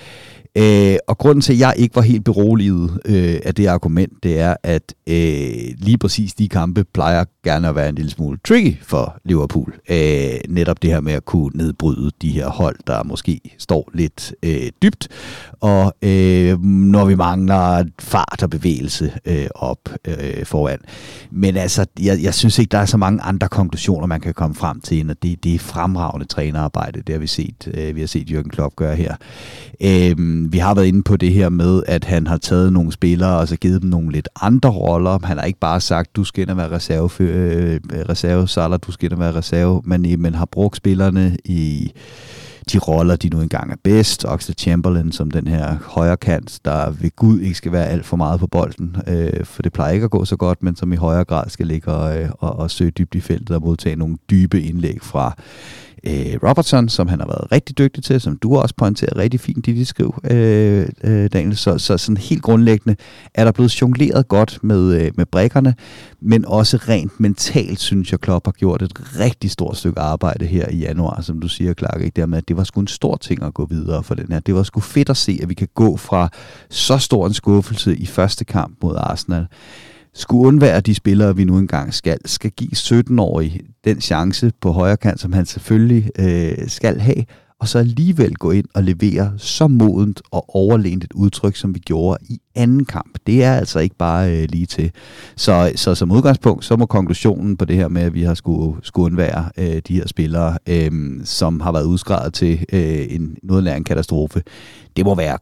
[SPEAKER 3] Øh, og grunden til, at jeg ikke var helt beroliget øh, af det argument, det er, at øh, lige præcis de kampe plejer gerne at være en lille smule tricky for Liverpool. Øh, netop det her med at kunne nedbryde de her hold, der måske står lidt øh, dybt, og øh, når vi mangler fart og bevægelse øh, op øh, foran. Men altså, jeg, jeg synes ikke, der er så mange andre konklusioner, man kan komme frem til, end at det, det er fremragende trænerarbejde, det har vi set, øh, vi har set Jürgen Klopp gøre her. Øh, vi har været inde på det her med, at han har taget nogle spillere og så givet dem nogle lidt andre roller. Han har ikke bare sagt, du skal ind og være reserve, øh, reserve Salah, du skal ind og være reserve, men, øh, men har brugt spillerne i de roller, de nu engang er bedst. Oxlade Chamberlain som den her højre kant, der ved Gud ikke skal være alt for meget på bolden, øh, for det plejer ikke at gå så godt, men som i højere grad skal ligge og, øh, og, og søge dybt i feltet og modtage nogle dybe indlæg fra øh, Robertson, som han har været rigtig dygtig til, som du også pointerer rigtig fint i dit skriv, øh, øh, Daniel. Så, så sådan helt grundlæggende er der blevet jongleret godt med, øh, med brækkerne, men også rent mentalt, synes jeg, Klopp har gjort et rigtig stort stykke arbejde her i januar, som du siger, Clark, ikke? Dermed, at det var sgu en stor ting at gå videre for den her. Det var sgu fedt at se, at vi kan gå fra så stor en skuffelse i første kamp mod Arsenal, skulle undvære de spillere, vi nu engang skal, skal give 17-årige den chance på højre kant, som han selvfølgelig øh, skal have, og så alligevel gå ind og levere så modent og overlænt et udtryk, som vi gjorde i anden kamp. Det er altså ikke bare øh, lige til. Så, så som udgangspunkt, så må konklusionen på det her med, at vi har skulle, skulle undvære øh, de her spillere, øh, som har været udskrevet til øh, en, noget en katastrofe, det må være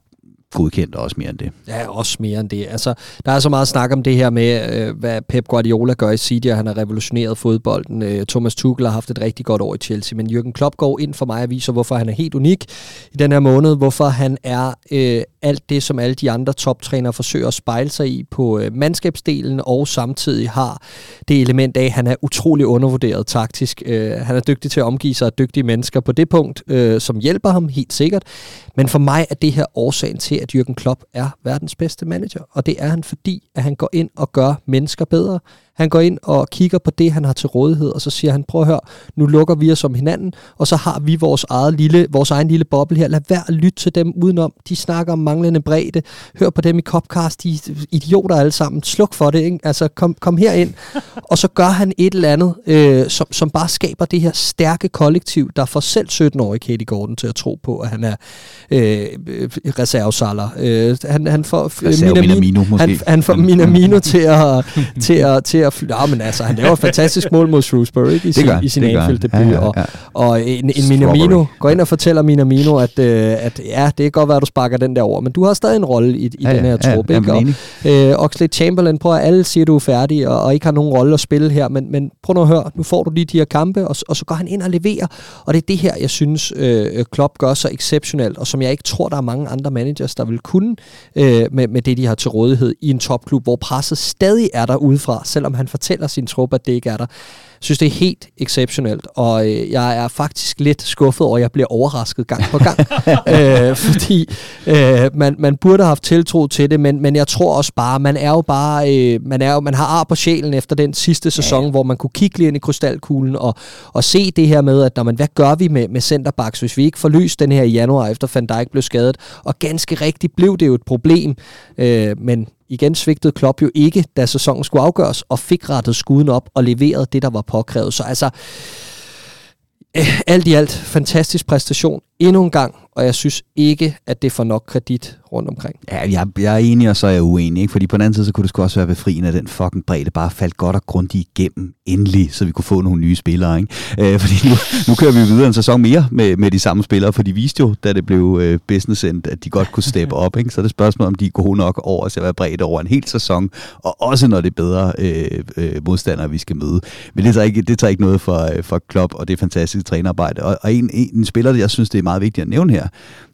[SPEAKER 3] godkendt også mere end det.
[SPEAKER 2] Ja, også mere end det. Altså, der er så meget snak om det her med, øh, hvad Pep Guardiola gør i City, og han har revolutioneret fodbolden. Øh, Thomas Tuchel har haft et rigtig godt år i Chelsea, men Jürgen Klopp går ind for mig og viser, hvorfor han er helt unik i den her måned, hvorfor han er øh, alt det, som alle de andre toptrænere forsøger at spejle sig i på øh, mandskabsdelen, og samtidig har det element af, at han er utrolig undervurderet taktisk. Øh, han er dygtig til at omgive sig af dygtige mennesker på det punkt, øh, som hjælper ham helt sikkert. Men for mig er det her årsagen til, at Jürgen Klopp er verdens bedste manager, og det er han fordi, at han går ind og gør mennesker bedre. Han går ind og kigger på det, han har til rådighed, og så siger han, prøv at høre, nu lukker vi os om hinanden, og så har vi vores, eget lille, vores egen lille boble her. Lad være at lytte til dem udenom. De snakker om manglende bredde. Hør på dem i Copcast, de idioter alle sammen. Sluk for det, ikke? Altså, kom, kom ind. og så gør han et eller andet, øh, som, som bare skaber det her stærke kollektiv, der får selv 17-årige Katie Gordon til at tro på, at han er øh, reservesaller. Øh, han, han får
[SPEAKER 3] Reserve Minamino, måske.
[SPEAKER 2] Han, han får Minamino til at, til at, til at flytte. Ja, men altså, han laver et fantastisk mål mod Shrewsbury ikke? i sin, i sin Anfield-debut. Ja, ja, ja. Og, og en, en Minamino, går ind og fortæller Minamino, at, øh, at ja, det kan godt være, at du sparker den der over, men du har stadig en rolle i, i ja, den her ja, trup. Ja, ikke? Og, øh, Oxlade Chamberlain, prøv at alle siger, at du er færdig og, og ikke har nogen rolle at spille her, men, men prøv nu at høre, nu får du lige de her kampe, og, og så går han ind og leverer. Og det er det her, jeg synes, øh, Klopp gør så exceptionelt, og som jeg ikke tror, der er mange andre managers, der vil kunne øh, med, med det, de har til rådighed i en topklub, hvor presset stadig er der udefra, selvom han fortæller sin trup, at det ikke er der synes, det er helt exceptionelt, og øh, jeg er faktisk lidt skuffet over, at jeg bliver overrasket gang på gang, øh, fordi øh, man, man burde have haft tiltro til det, men, men jeg tror også bare, man er jo bare, øh, man, er jo, man har ar på sjælen efter den sidste sæson, ja. hvor man kunne kigge lige ind i krystalkuglen og, og se det her med, at når man, hvad gør vi med, med centerbacks, hvis vi ikke får løst den her i januar, efter Van Dijk blev skadet, og ganske rigtigt blev det jo et problem, øh, men igen svigtede Klopp jo ikke, da sæsonen skulle afgøres, og fik rettet skuden op og leveret det, der var påkrævet. Så altså, eh, alt i alt, fantastisk præstation endnu en gang, og jeg synes ikke, at det får nok kredit rundt omkring.
[SPEAKER 3] Ja, jeg, jeg er enig, og så er jeg uenig, ikke? fordi på den anden side, så kunne det sgu også være befriende, at den fucking bredde bare faldt godt og grundigt igennem endelig, så vi kunne få nogle nye spillere. Ikke? Øh, fordi nu, nu kører vi videre en sæson mere med, med de samme spillere, for de viste jo, da det blev øh, business end, at de godt kunne steppe op. Ikke? Så er det spørgsmål, om de er gode nok over at være bredt over en hel sæson, og også når det er bedre øh, øh, modstandere, vi skal møde. Men det tager ikke, det tager ikke noget for, øh, for Klopp, og det er fantastisk trænerarbejde. Og, og en, en, en spiller, jeg synes, det er meget meget vigtigt at nævne her,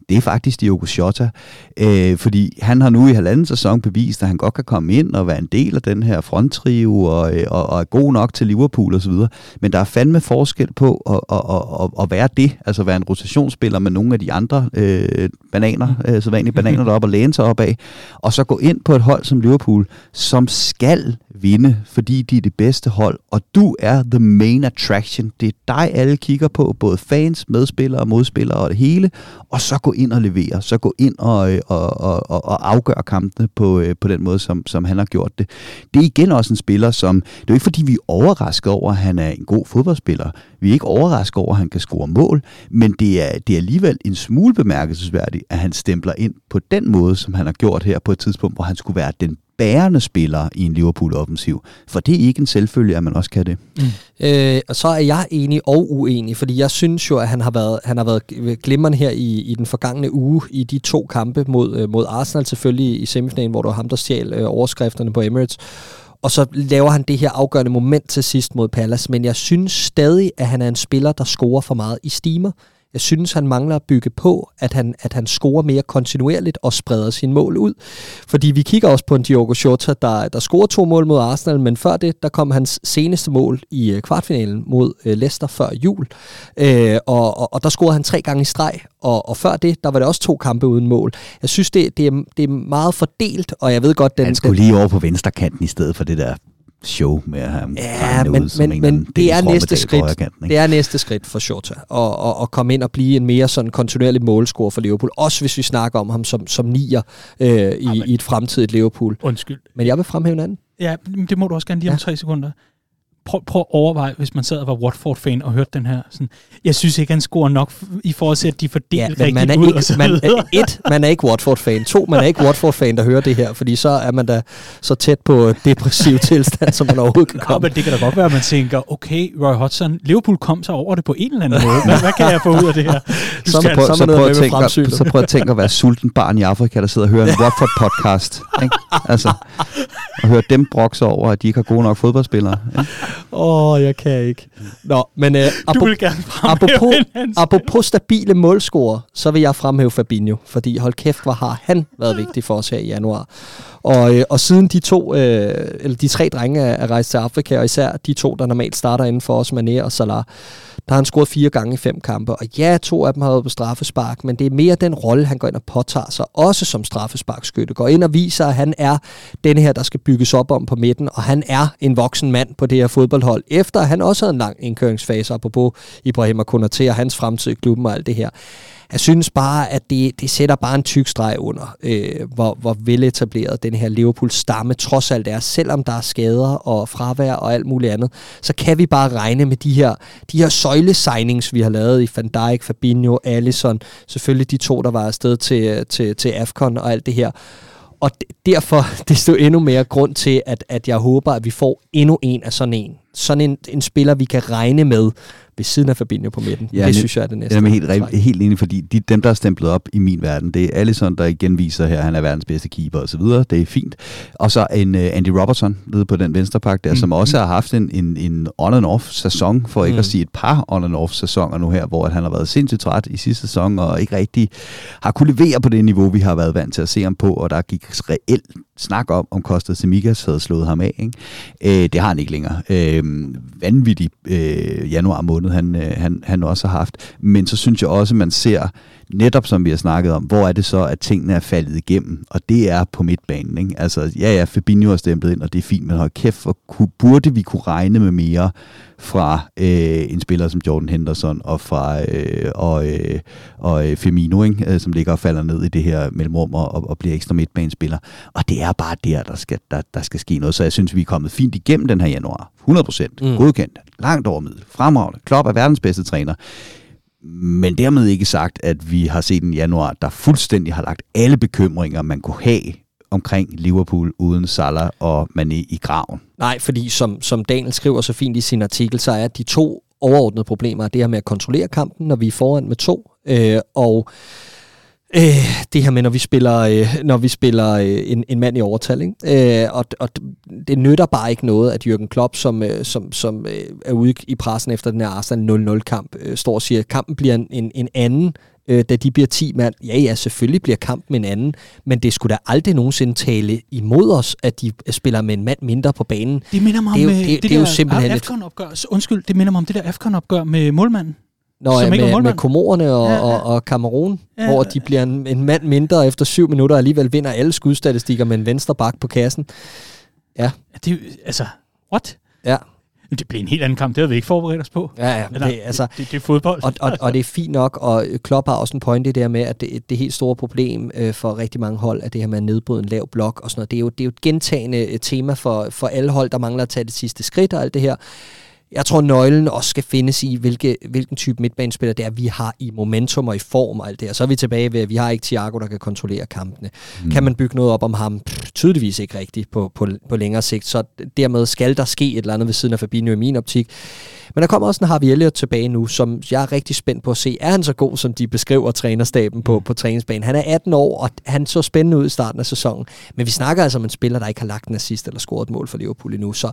[SPEAKER 3] det er faktisk Diogo Jota. Øh, fordi han har nu i halvanden sæson bevist, at han godt kan komme ind og være en del af den her fronttrio og, øh, og, og er god nok til Liverpool osv. Men der er fandme forskel på at, at, at, at være det, altså være en rotationsspiller med nogle af de andre øh, bananer, øh, så vanlige bananer deroppe og læne sig op af, og så gå ind på et hold som Liverpool, som skal vinde, fordi de er det bedste hold, og du er the main attraction. Det er dig, alle kigger på, både fans, medspillere og modspillere og det hele, og så gå ind og levere, så gå ind og, øh, og, og, og, og afgøre kampene på, øh, på den måde, som, som han har gjort det. Det er igen også en spiller, som, det er jo ikke fordi, vi er overrasket over, at han er en god fodboldspiller. Vi er ikke overrasket over, at han kan score mål, men det er, det er alligevel en smule bemærkelsesværdigt, at han stempler ind på den måde, som han har gjort her på et tidspunkt, hvor han skulle være den bærende spiller i en Liverpool-offensiv. For det er ikke en selvfølge, at man også kan det.
[SPEAKER 2] Mm. Øh, og så er jeg enig og uenig, fordi jeg synes jo, at han har været, han har været glimrende her i, i den forgangne uge i de to kampe mod, øh, mod Arsenal, selvfølgelig i semifinalen, hvor det var ham, der stjal øh, overskrifterne på Emirates. Og så laver han det her afgørende moment til sidst mod Palace, men jeg synes stadig, at han er en spiller, der scorer for meget i stimer. Jeg synes, han mangler at bygge på, at han, at han scorer mere kontinuerligt og spreder sin mål ud. Fordi vi kigger også på en Diogo Jota, der, der scorer to mål mod Arsenal, men før det, der kom hans seneste mål i øh, kvartfinalen mod øh, Leicester før jul. Øh, og, og, og der scorede han tre gange i streg, og, og før det, der var det også to kampe uden mål. Jeg synes, det, det, er, det er meget fordelt, og jeg ved godt... Den,
[SPEAKER 3] han skulle lige over på venstre kanten i stedet for det der show med at have
[SPEAKER 2] ja, men, ud men, men det er næste skridt. Kanten, det er næste skridt for Shota at, at, at komme ind og blive en mere sådan kontinuerlig målscorer for Liverpool. Også hvis vi snakker om ham som, som nier øh, i, i et fremtidigt Liverpool.
[SPEAKER 1] Undskyld.
[SPEAKER 2] Men jeg vil fremhæve en anden.
[SPEAKER 1] Ja, det må du også gerne lige om ja. tre sekunder prøv, prøv at overveje, hvis man sad og var Watford-fan og hørte den her. Sådan, jeg synes ikke, han scorer nok i forhold til, at de fordeler ja, rigtigt
[SPEAKER 2] man er
[SPEAKER 1] ud.
[SPEAKER 2] Ikke, og man, et, man er ikke Watford-fan. To, man er ikke Watford-fan, der hører det her, fordi så er man da så tæt på depressiv tilstand, som man overhovedet kan komme.
[SPEAKER 1] Nå, men det kan da godt være, at man tænker, okay, Roy Hodgson, Liverpool kom sig over det på en eller anden måde. Hvad, hvad kan jeg få ud af det her?
[SPEAKER 3] Du så, skal, prøv, så, så, prøv at tænke, så prøv at tænke at være sulten barn i Afrika, der sidder og hører en Watford-podcast. Ikke? Altså, og høre dem brokse over, at de ikke har gode nok fodboldspillere.
[SPEAKER 2] Åh, oh, jeg kan ikke. Nå, men uh,
[SPEAKER 1] du vil gerne
[SPEAKER 2] apropos, apropos stabile målscorer, så vil jeg fremhæve Fabinho, fordi hold kæft, hvor har han været vigtig for os her i januar. Og, øh, og siden de to, øh, eller de tre drenge er, er rejst til Afrika, og især de to, der normalt starter inden for os, Mané og Salah, der har han scoret fire gange i fem kampe. Og ja, to af dem har været på straffespark, men det er mere den rolle, han går ind og påtager sig, også som straffesparkskytte. Går ind og viser, at han er den her, der skal bygges op om på midten, og han er en voksen mand på det her fodboldhold, efter han også havde en lang indkøringsfase, apropos Ibrahim Konaté og hans fremtid i klubben og alt det her. Jeg synes bare, at det, det sætter bare en tyk streg under, øh, hvor, hvor veletableret den her Liverpool-stamme trods alt er. Selvom der er skader og fravær og alt muligt andet, så kan vi bare regne med de her, de her søjlesignings, vi har lavet i Van Dijk, Fabinho, Allison, selvfølgelig de to, der var afsted til, til, til AFCON og alt det her. Og derfor desto endnu mere grund til, at, at jeg håber, at vi får endnu en af sådan en. Sådan en, en spiller, vi kan regne med, ved siden af Fabinho på midten. Ja, det synes jeg er det næste.
[SPEAKER 3] Jeg er helt, helt enig, fordi de, dem, der er stemplet op i min verden, det er Allison, der igen viser her, han er verdens bedste keeper osv. Det er fint. Og så en uh, Andy Robertson nede på den venstre pakke der, mm. som også har haft en, en, en on-and-off sæson, for ikke mm. at sige et par on-and-off sæsoner nu her, hvor han har været sindssygt træt i sidste sæson, og ikke rigtig har kunne levere på det niveau, vi har været vant til at se ham på, og der gik reelt snak om, om Kostas Semigas havde slået ham af. Ikke? Øh, det har han ikke længere. Øh, vanvittig øh, januar måned, han, øh, han, han også har haft. Men så synes jeg også, man ser, netop som vi har snakket om, hvor er det så, at tingene er faldet igennem? Og det er på midtbanen. Ikke? Altså, ja, ja, Fabinho er stemplet ind, og det er fint, men hold kæft, hvor burde vi kunne regne med mere fra øh, en spiller som Jordan Henderson og fra øh, og, øh, og øh, Firmino, ikke? Øh, som ligger og falder ned i det her mellemrum og, og bliver ekstra midtbanespiller. Og det er bare der, der skal, der, der skal ske noget. Så jeg synes, vi er kommet fint igennem den her januar. 100% mm. godkendt, langt over middel, fremragende. Klopp er verdens bedste træner. Men dermed ikke sagt, at vi har set en januar, der fuldstændig har lagt alle bekymringer, man kunne have omkring Liverpool uden Salah og Mané i graven.
[SPEAKER 2] Nej, fordi som, som Daniel skriver så fint i sin artikel, så er de to overordnede problemer det her med at kontrollere kampen, når vi er foran med to, øh, og Øh, det her med, når vi spiller, øh, når vi spiller øh, en, en mand i overtal. Ikke? Øh, og, og det nytter bare ikke noget, at Jürgen Klopp, som, øh, som, som øh, er ude i pressen efter den her Arsenal 0-0-kamp, øh, står og siger, at kampen bliver en, en, en anden øh, da de bliver 10 mand. Ja, ja, selvfølgelig bliver kampen en anden, men det skulle da aldrig nogensinde tale imod os, at de spiller med en mand mindre på banen.
[SPEAKER 1] Det minder mig
[SPEAKER 2] Det er
[SPEAKER 1] om
[SPEAKER 2] jo-
[SPEAKER 1] øh,
[SPEAKER 2] det-
[SPEAKER 1] det,
[SPEAKER 2] det er jo simpelthen et-
[SPEAKER 1] Undskyld, det minder mig om det der AFCON-opgør med målmanden.
[SPEAKER 2] Nå,
[SPEAKER 1] Som
[SPEAKER 2] ja, med, med. Komorerne og,
[SPEAKER 1] Ja,
[SPEAKER 2] ja,
[SPEAKER 1] ja.
[SPEAKER 2] ja. og, og Cameroon,
[SPEAKER 1] Ja.
[SPEAKER 2] ja. hvor de bliver en, en mand mindre efter syv minutter, og alligevel vinder alle skudstatistikker med en venstre bak på kassen.
[SPEAKER 1] Det, er jo- altså, what?
[SPEAKER 2] Ja,
[SPEAKER 1] Det blev en helt anden kamp, det havde vi ikke forberedt os på.
[SPEAKER 2] ja, ja.
[SPEAKER 1] Eller,
[SPEAKER 2] Det, altså,
[SPEAKER 1] det, det, er fodbold.
[SPEAKER 2] og, og, og det er fint nok, og Klopp har også en pointe der med, at det, det helt store problem øh, for rigtig mange hold, er det her med at nedbryde en lav blok og sådan noget. Det er jo, det er jo et gentagende øh, tema for, for alle hold, der mangler at tage det sidste skridt og alt det her. Jeg tror, nøglen også skal findes i, hvilke, hvilken type midtbanespiller det er, vi har i momentum og i form og alt det her. Så er vi tilbage ved, at vi har ikke Thiago, der kan kontrollere kampene. Mm. Kan man bygge noget op om ham? Pff, tydeligvis ikke rigtigt på, på, på længere sigt. Så dermed skal der ske et eller andet ved siden af Fabinho i min optik. Men der kommer også en Harvey Elliott tilbage nu, som jeg er rigtig spændt på at se. Er han så god, som de beskriver trænerstaben på, på træningsbanen? Han er 18 år, og han så spændende ud i starten af sæsonen. Men vi snakker altså om en spiller, der ikke har lagt en assist eller scoret et mål for Liverpool endnu. Så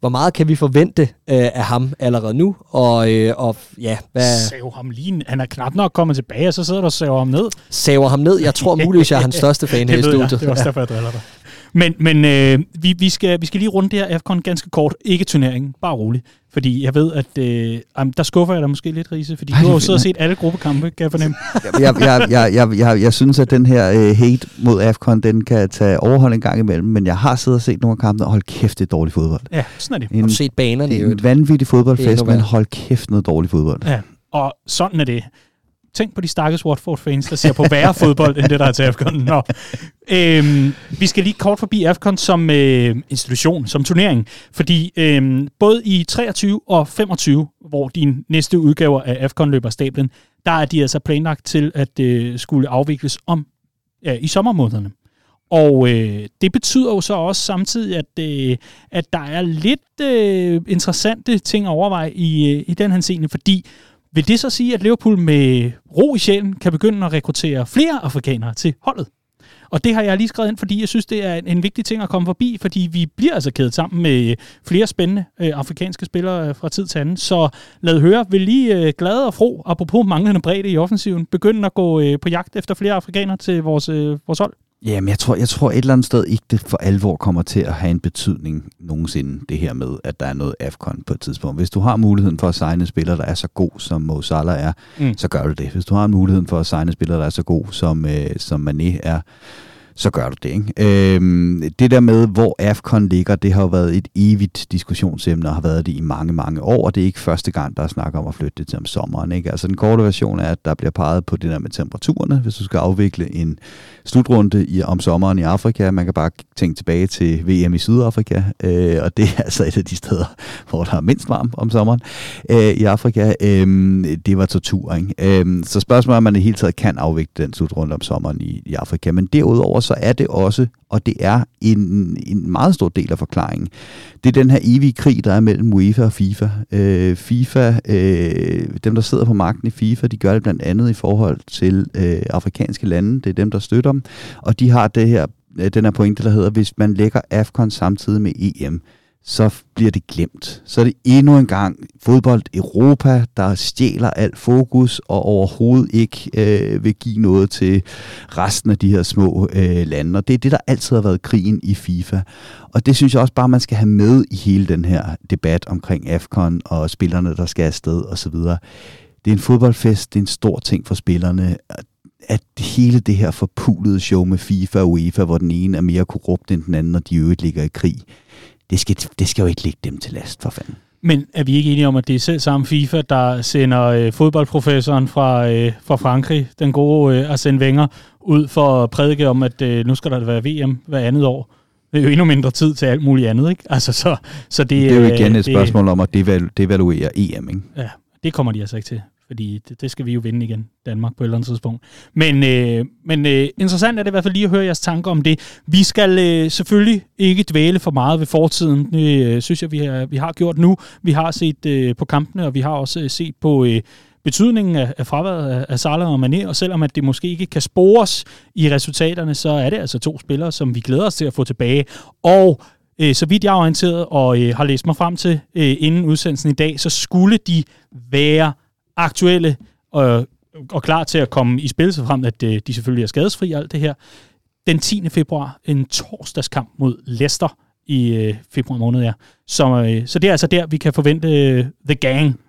[SPEAKER 2] hvor meget kan vi forvente øh, af ham allerede nu? Og, øh, og ja, hvad
[SPEAKER 1] Sav ham lige. Han er knap nok kommet tilbage, og så sidder du og saver ham ned.
[SPEAKER 2] saver ham ned? Jeg tror muligvis, jeg er hans største fan her i
[SPEAKER 1] jeg.
[SPEAKER 2] studiet.
[SPEAKER 1] Det er også derfor, jeg driller dig. Men, men øh, vi, vi, skal, vi skal lige runde det her AFCON ganske kort. Ikke turneringen, bare roligt. Fordi jeg ved, at øh, jamen, der skuffer jeg dig måske lidt, Riese. Fordi
[SPEAKER 3] Ej,
[SPEAKER 1] du har jo
[SPEAKER 3] det-
[SPEAKER 1] siddet og set alle gruppekampe, kan jeg fornemme.
[SPEAKER 3] jeg, jeg, jeg, jeg, jeg, jeg synes, at den her uh, hate mod AFCON, den kan tage overhold en gang imellem, men jeg har siddet og set nogle af kampene, og hold kæft, det er dårlig fodbold.
[SPEAKER 1] Ja, sådan er det.
[SPEAKER 2] Har
[SPEAKER 3] En,
[SPEAKER 2] du set banerne
[SPEAKER 3] det er
[SPEAKER 2] øvrigt?
[SPEAKER 3] en vanvittig
[SPEAKER 2] Det er
[SPEAKER 3] fodboldfest, men hold kæft noget dårlig fodbold.
[SPEAKER 1] Ja, og sådan er det. Tænk på de stakkels Watford-fans, der ser på værre fodbold, end det, der er til AFCON. Nå. Øhm, vi skal lige kort forbi AFCON som øh, institution, som turnering. Fordi øhm, både i 23 og 25, hvor din næste udgaver af AFCON løber stablen, der er de altså planlagt til at øh, skulle afvikles om ja, i sommermånederne. Og øh, det betyder jo så også samtidig, at, øh, at der er lidt øh, interessante ting at overveje i, øh, i den her scene, fordi vil det så sige, at Liverpool med ro i sjælen kan begynde at rekruttere flere afrikanere til holdet? Og det har jeg lige skrevet ind, fordi jeg synes, det er en, en vigtig ting at komme forbi, fordi vi bliver altså kædet sammen med flere spændende øh, afrikanske spillere øh, fra tid til anden. Så lad høre, vil lige øh, glade og fro, apropos manglende bredde i offensiven, begynde at gå øh, på jagt efter flere afrikanere til vores, øh, vores hold?
[SPEAKER 3] Jamen, jeg tror, jeg tror et eller andet sted ikke, det for alvor kommer til at have en betydning nogensinde, det her med, at der er noget AFCON på et tidspunkt. Hvis du har muligheden for at signe en spiller, der er så god, som Mo Salah er,
[SPEAKER 1] Mm.
[SPEAKER 3] så gør du det. Hvis du har muligheden for at signe en spiller, der er så god, som, øh, som Mané er, så gør du det. Ikke? Øhm, det der med, hvor AFCON ligger, det har jo været et evigt diskussionsemne, og har været det i mange, mange år, og det er ikke første gang, der er snak om at flytte det til om sommeren. Ikke? Altså den korte version er, at der bliver peget på det der med temperaturerne, hvis du skal afvikle en slutrunde i, om sommeren i Afrika. Man kan bare tænke tilbage til VM i Sydafrika, øh, og det er altså et af de steder, hvor der er mindst varmt om sommeren øh, i Afrika. Øh, det var tortur. Ikke? Øh, så spørgsmålet er, om man i hele taget kan afvikle den slutrunde om sommeren i, i Afrika. Men derudover så er det også, og det er en, en meget stor del af forklaringen, det er den her evige krig, der er mellem UEFA og FIFA. Øh, FIFA, øh, dem der sidder på magten i FIFA, de gør det blandt andet i forhold til øh, afrikanske lande. Det er dem, der støtter dem. Og de har det her, øh, den her pointe, der hedder, hvis man lægger AFCON samtidig med EM, så bliver det glemt. Så er det endnu en gang fodbold Europa, der stjæler alt fokus og overhovedet ikke øh, vil give noget til resten af de her små øh, lande. Og det er det, der altid har været krigen i FIFA. Og det synes jeg også bare, man skal have med i hele den her debat omkring AFCON og spillerne, der skal afsted osv. Det er en fodboldfest, det er en stor ting for spillerne, at hele det her forpulede show med FIFA og UEFA, hvor den ene er mere korrupt end den anden, og de øvrigt ligger i krig, det skal, det skal jo ikke ligge dem til last, for fanden.
[SPEAKER 1] Men er vi ikke enige om, at det er selv samme FIFA, der sender øh, fodboldprofessoren fra, øh, fra Frankrig, den gode øh, Arsene Wenger, ud for at prædike om, at øh, nu skal der være VM hver andet år? Det er jo endnu mindre tid til alt muligt andet, ikke? Altså, så, så det,
[SPEAKER 3] Det er jo igen
[SPEAKER 1] øh,
[SPEAKER 3] et spørgsmål om at devalu- devaluere EM, ikke?
[SPEAKER 1] Ja, det kommer de altså ikke til, fordi det, det skal vi jo vinde igen, Danmark, på et eller andet tidspunkt. Men, øh, men øh, interessant er det i hvert fald lige at høre jeres tanker om det. Vi skal øh, selvfølgelig ikke dvæle for meget ved fortiden. Det øh, synes jeg, vi har, vi har gjort nu. Vi har set øh, på kampene, og vi har også øh, set på... Øh, betydningen af, af fraværet af, af Salah og Mané, og selvom at det måske ikke kan spores i resultaterne, så er det altså to spillere, som vi glæder os til at få tilbage. Og øh, så vidt jeg er orienteret og øh, har læst mig frem til øh, inden udsendelsen i dag, så skulle de være aktuelle øh, og klar til at komme i spil, så frem at øh, de selvfølgelig er skadesfri og alt det her. Den 10. februar, en torsdagskamp mod Leicester i øh, februar måned, ja. Så, øh, så det er altså der, vi kan forvente øh, The Gang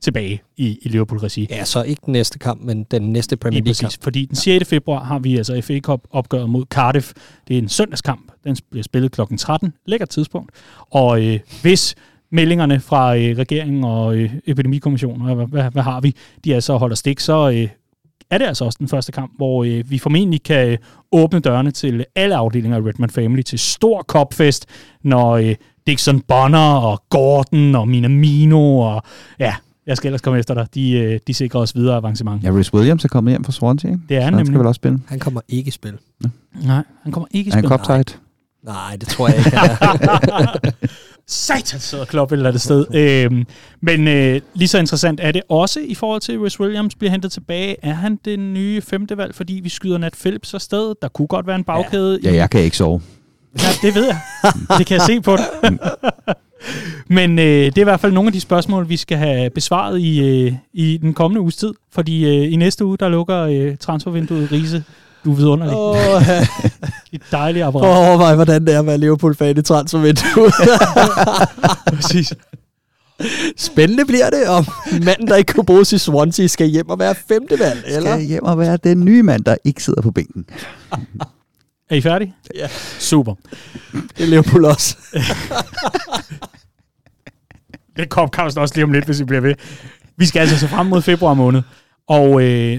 [SPEAKER 1] tilbage i, i Liverpool-regi.
[SPEAKER 2] Ja, så ikke den næste kamp, men den næste Premier League-kamp.
[SPEAKER 1] Fordi den 6. februar har vi altså FA Cup opgøret mod Cardiff. Det er en søndagskamp. Den bliver spillet kl. 13. Lækker tidspunkt. Og øh, hvis meldingerne fra øh, regeringen og øh, epidemikommissionen, hvad, hvad, hvad har vi, de altså holder stik, så øh, er det altså også den første kamp, hvor øh, vi formentlig kan øh, åbne dørene til alle afdelinger af Redman Family til stor kopfest, når øh, Dixon Bonner og Gordon og Minamino og ja, jeg skal ellers komme efter dig. De, øh, de sikrer os videre avancement.
[SPEAKER 3] Ja, Rhys Williams er kommet hjem fra Swansea, ikke?
[SPEAKER 1] Det er han
[SPEAKER 3] han skal
[SPEAKER 1] nemlig.
[SPEAKER 3] vel også spille.
[SPEAKER 2] Han kommer ikke i spil.
[SPEAKER 1] Nej, han kommer ikke i
[SPEAKER 3] Er han
[SPEAKER 1] spil.
[SPEAKER 3] cop-tight?
[SPEAKER 2] Nej, det tror jeg ikke.
[SPEAKER 1] Satan sidder Klopp et eller andet sted. øhm, men øh, lige så interessant er det også i forhold til, at Rhys Williams bliver hentet tilbage. Er han den nye femte valg, fordi vi skyder Nat Phillips afsted? Der kunne godt være en bagkæde.
[SPEAKER 3] Ja, jeg kan ikke sove.
[SPEAKER 1] Ja, det ved jeg. Det kan jeg se på dig. Men øh, det er i hvert fald nogle af de spørgsmål, vi skal have besvaret i, øh, i den kommende uges tid. Fordi øh, i næste uge, der lukker øh, transfervinduet Riese. Du er vidunderlig. Oh.
[SPEAKER 2] Åh,
[SPEAKER 1] Et dejligt
[SPEAKER 2] Prøv
[SPEAKER 1] apparat.
[SPEAKER 2] at overveje, hvordan det er at være Liverpool-fan i transfervinduet.
[SPEAKER 1] Præcis.
[SPEAKER 2] Spændende bliver det, om manden, der ikke kunne bruges i Swansea, skal hjem og være femte valg, eller?
[SPEAKER 3] Skal hjem og være den nye mand, der ikke sidder på bænken.
[SPEAKER 1] Er I færdige?
[SPEAKER 2] Ja.
[SPEAKER 1] Super.
[SPEAKER 2] Det er Liverpool også.
[SPEAKER 1] Det kommer også lige om lidt, hvis vi bliver ved. Vi skal altså se frem mod februar måned, og øh,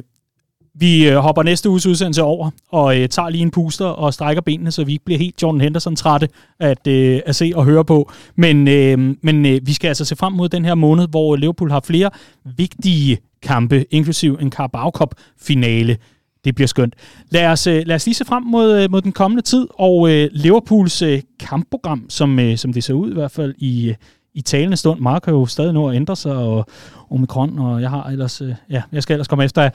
[SPEAKER 1] vi øh, hopper næste uges udsendelse over, og øh, tager lige en puster og strækker benene, så vi ikke bliver helt Jordan Henderson-trætte at, øh, at se og høre på. Men, øh, men øh, vi skal altså se frem mod den her måned, hvor Liverpool har flere vigtige kampe, inklusiv en Carabao Cup-finale. Det bliver skønt. Lad os, øh, lad os lige se frem mod, øh, mod den kommende tid, og øh, Liverpools øh, kampprogram, som, øh, som det ser ud i hvert fald i, øh, i talende stund. Mark kan jo stadig nå at ændre sig, og Omikron, og jeg har ellers, øh, ja, jeg skal ellers komme efter jer.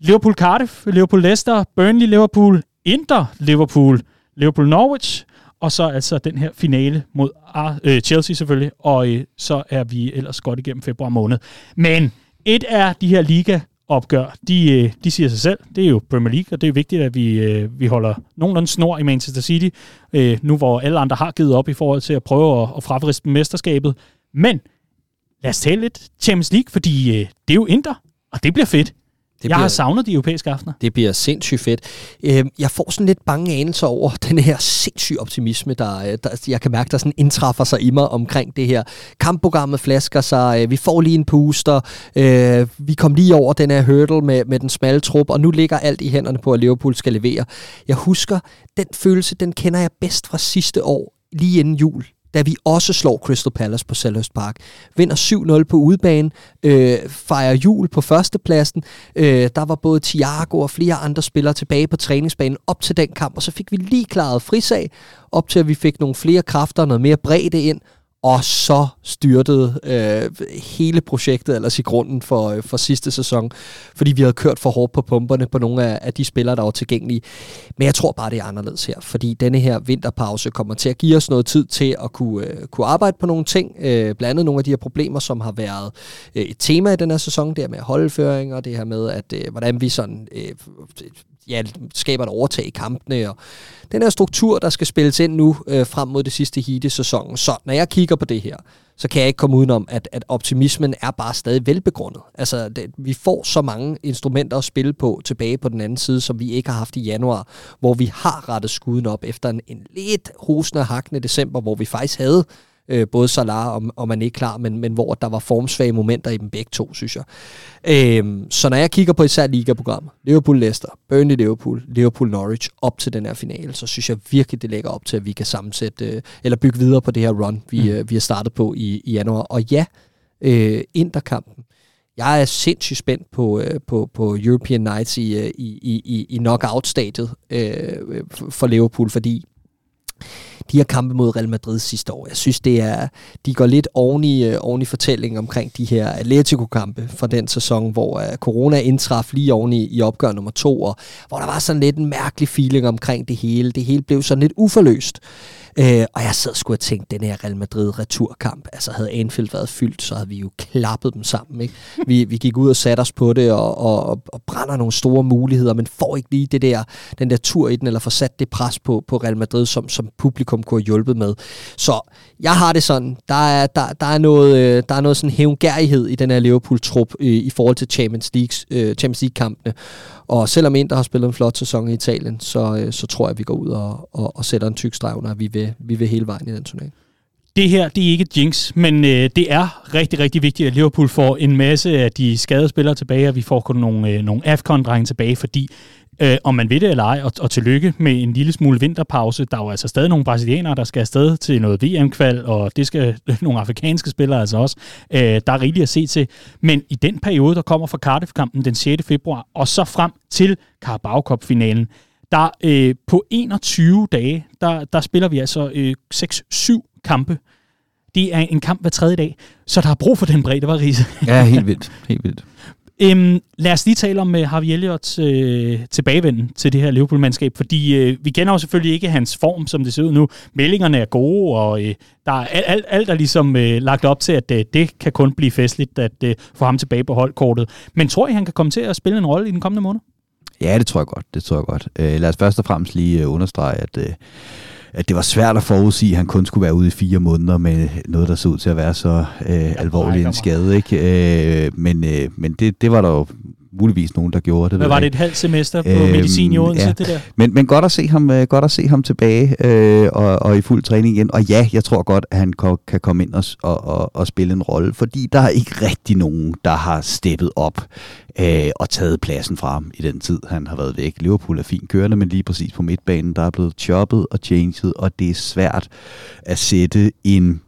[SPEAKER 1] Liverpool Cardiff, Liverpool Leicester, Burnley Liverpool, Inter Liverpool, Liverpool Norwich, og så altså den her finale mod Ar- øh, Chelsea selvfølgelig, og øh, så er vi ellers godt igennem februar måned. Men et er de her liga opgør, de, øh, de siger sig selv. Det er jo Premier League, og det er vigtigt, at vi, øh, vi holder nogenlunde snor i Manchester City, øh, nu hvor alle andre har givet op i forhold til at prøve at, at fravriste mesterskabet. Men lad os tale lidt Champions League, fordi det er jo Inter, og det bliver fedt.
[SPEAKER 2] Det
[SPEAKER 1] Jeg
[SPEAKER 2] bliver,
[SPEAKER 1] har savnet de europæiske aftener.
[SPEAKER 2] det bliver sindssygt fedt. Øh, Jeg får sådan lidt bange anelser over den her sindssyge optimisme, der, øh, der jeg kan mærke, der sådan indtræffer sig i mig omkring det her. Kampprogrammet flasker sig, øh, vi får lige en puster, øh, vi kom lige over den her hurdle med, med den smalle trup, og nu ligger alt i hænderne på, at Liverpool skal levere. Jeg husker, den følelse, den kender jeg bedst fra sidste år, lige inden jul da vi også slår Crystal Palace på Selhurst Park. Vinder 7-0 på udebane, øh, fejrer jul på førstepladsen. Øh, der var både Thiago og flere andre spillere tilbage på træningsbanen op til den kamp, og så fik vi lige klaret frisag, op til at vi fik nogle flere kræfter, noget mere bredde ind, og så styrtede øh, hele projektet ellers i grunden for, øh, for sidste sæson, fordi vi havde kørt for hårdt på pumperne på nogle af, af de spillere, der var tilgængelige. Men jeg tror bare, det er anderledes her, fordi denne her vinterpause kommer til at give os noget tid til at kunne, øh, kunne arbejde på nogle ting, øh, blandt andet nogle af de her problemer, som har været øh, et tema i den her sæson, det her med holdføring, og det her med, at øh, hvordan vi sådan... Øh, ja, skaber et overtag i kampene, og den her struktur, der skal spilles ind nu øh, frem mod det sidste heat i sæsonen. Så når jeg kigger på det her, så kan jeg ikke komme udenom, at, at optimismen er bare stadig velbegrundet. Altså, det, vi får så mange instrumenter at spille på tilbage på den anden side, som vi ikke har haft i januar, hvor vi har rettet skuden op efter en, en lidt hosende og hakkende december, hvor vi faktisk havde øh, både Salah og, og man ikke klar, men, men hvor der var formsvage momenter i dem begge to, synes jeg. Øhm, så når jeg kigger på især ligaprogrammet, Liverpool Leicester, Burnley Liverpool, Liverpool Norwich op til den her finale, så synes jeg virkelig, det lægger op til, at vi kan sammensætte, øh, eller bygge videre på det her run, vi, mm. øh, vi har startet på i, i januar. Og ja, øh, Interkampen, jeg er sindssygt spændt på, øh, på, på European Nights i, øh, i, i, i knockout-stadiet øh, for Liverpool, fordi de her kampe mod Real Madrid sidste år. Jeg synes, det er, de går lidt oven i, øh, oven i fortællingen omkring de her Atletico-kampe fra den sæson, hvor uh, corona indtraf lige oven i, i opgør nummer to, og hvor der var sådan lidt en mærkelig feeling omkring det hele. Det hele blev sådan lidt uforløst. Øh, og jeg sad sgu og tænkte, den her Real Madrid returkamp, altså havde Anfield været fyldt, så havde vi jo klappet dem sammen. Ikke? Vi, vi gik ud og satte os på det og, og, og brænder nogle store muligheder, men får ikke lige det der, den der tur i den, eller får sat det pres på, på Real Madrid, som, som publikum kunne have hjulpet med. Så jeg har det sådan, der er, der, der er noget, øh, der er noget sådan hævngærighed i den her Liverpool-trup i, i forhold til Champions League, øh, Champions League-kampene. Og selvom Inter har spillet en flot sæson i Italien, så, øh, så tror jeg, at vi går ud og, og, og sætter en tyk streg under, vi vil, vi vil hele vejen i den turnering.
[SPEAKER 1] Det her, det er ikke jinx, men øh, det er rigtig, rigtig vigtigt, at Liverpool får en masse af de skadede spillere tilbage, og vi får kun nogle, øh, nogle AFCON-drenge tilbage, fordi øh, om man ved det eller ej, og, og tillykke med en lille smule vinterpause. Der er jo altså stadig nogle brasilianere, der skal afsted til noget VM-kval, og det skal nogle afrikanske spillere altså også. Øh, der er rigeligt at se til. Men i den periode, der kommer fra Cardiff-kampen den 6. februar, og så frem til Carabao Cup-finalen, der øh, på 21 dage, der, der spiller vi altså øh, 6-7 kampe. Det er en kamp hver tredje dag, så der er brug for den bredde, var Riese.
[SPEAKER 3] Ja, helt vildt. Helt vildt.
[SPEAKER 1] Øhm, lad os lige tale om uh, Harvey Elliots øh, tilbagevenden til det her Liverpool-mandskab, fordi øh, vi kender jo selvfølgelig ikke hans form, som det ser ud nu. Meldingerne er gode, og øh, der er alt, alt, alt er ligesom øh, lagt op til, at øh, det kan kun blive festligt at øh, få ham tilbage på holdkortet. Men tror I, han kan komme til at spille en rolle i den kommende måned?
[SPEAKER 3] Ja, det tror jeg godt. Det tror jeg godt. Øh, lad os først og fremmest lige øh, understrege, at... Øh, at det var svært at forudsige, at han kun skulle være ude i fire måneder med noget, der så ud til at være så øh, alvorlig en skade. Ikke? Øh, men øh, men det, det var der jo muligvis nogen, der gjorde det.
[SPEAKER 1] Hvad var det et halvt semester på øhm, medicin i Odense, ja. det der?
[SPEAKER 3] Men, men godt, at se ham, øh, godt at se ham tilbage øh, og, og i fuld træning igen. Og ja, jeg tror godt, at han kan komme ind og, og, og, og spille en rolle, fordi der er ikke rigtig nogen, der har steppet op øh, og taget pladsen fra ham i den tid, han har været væk. Liverpool er fint kørende, men lige præcis på midtbanen, der er blevet choppet og changed, og det er svært at sætte en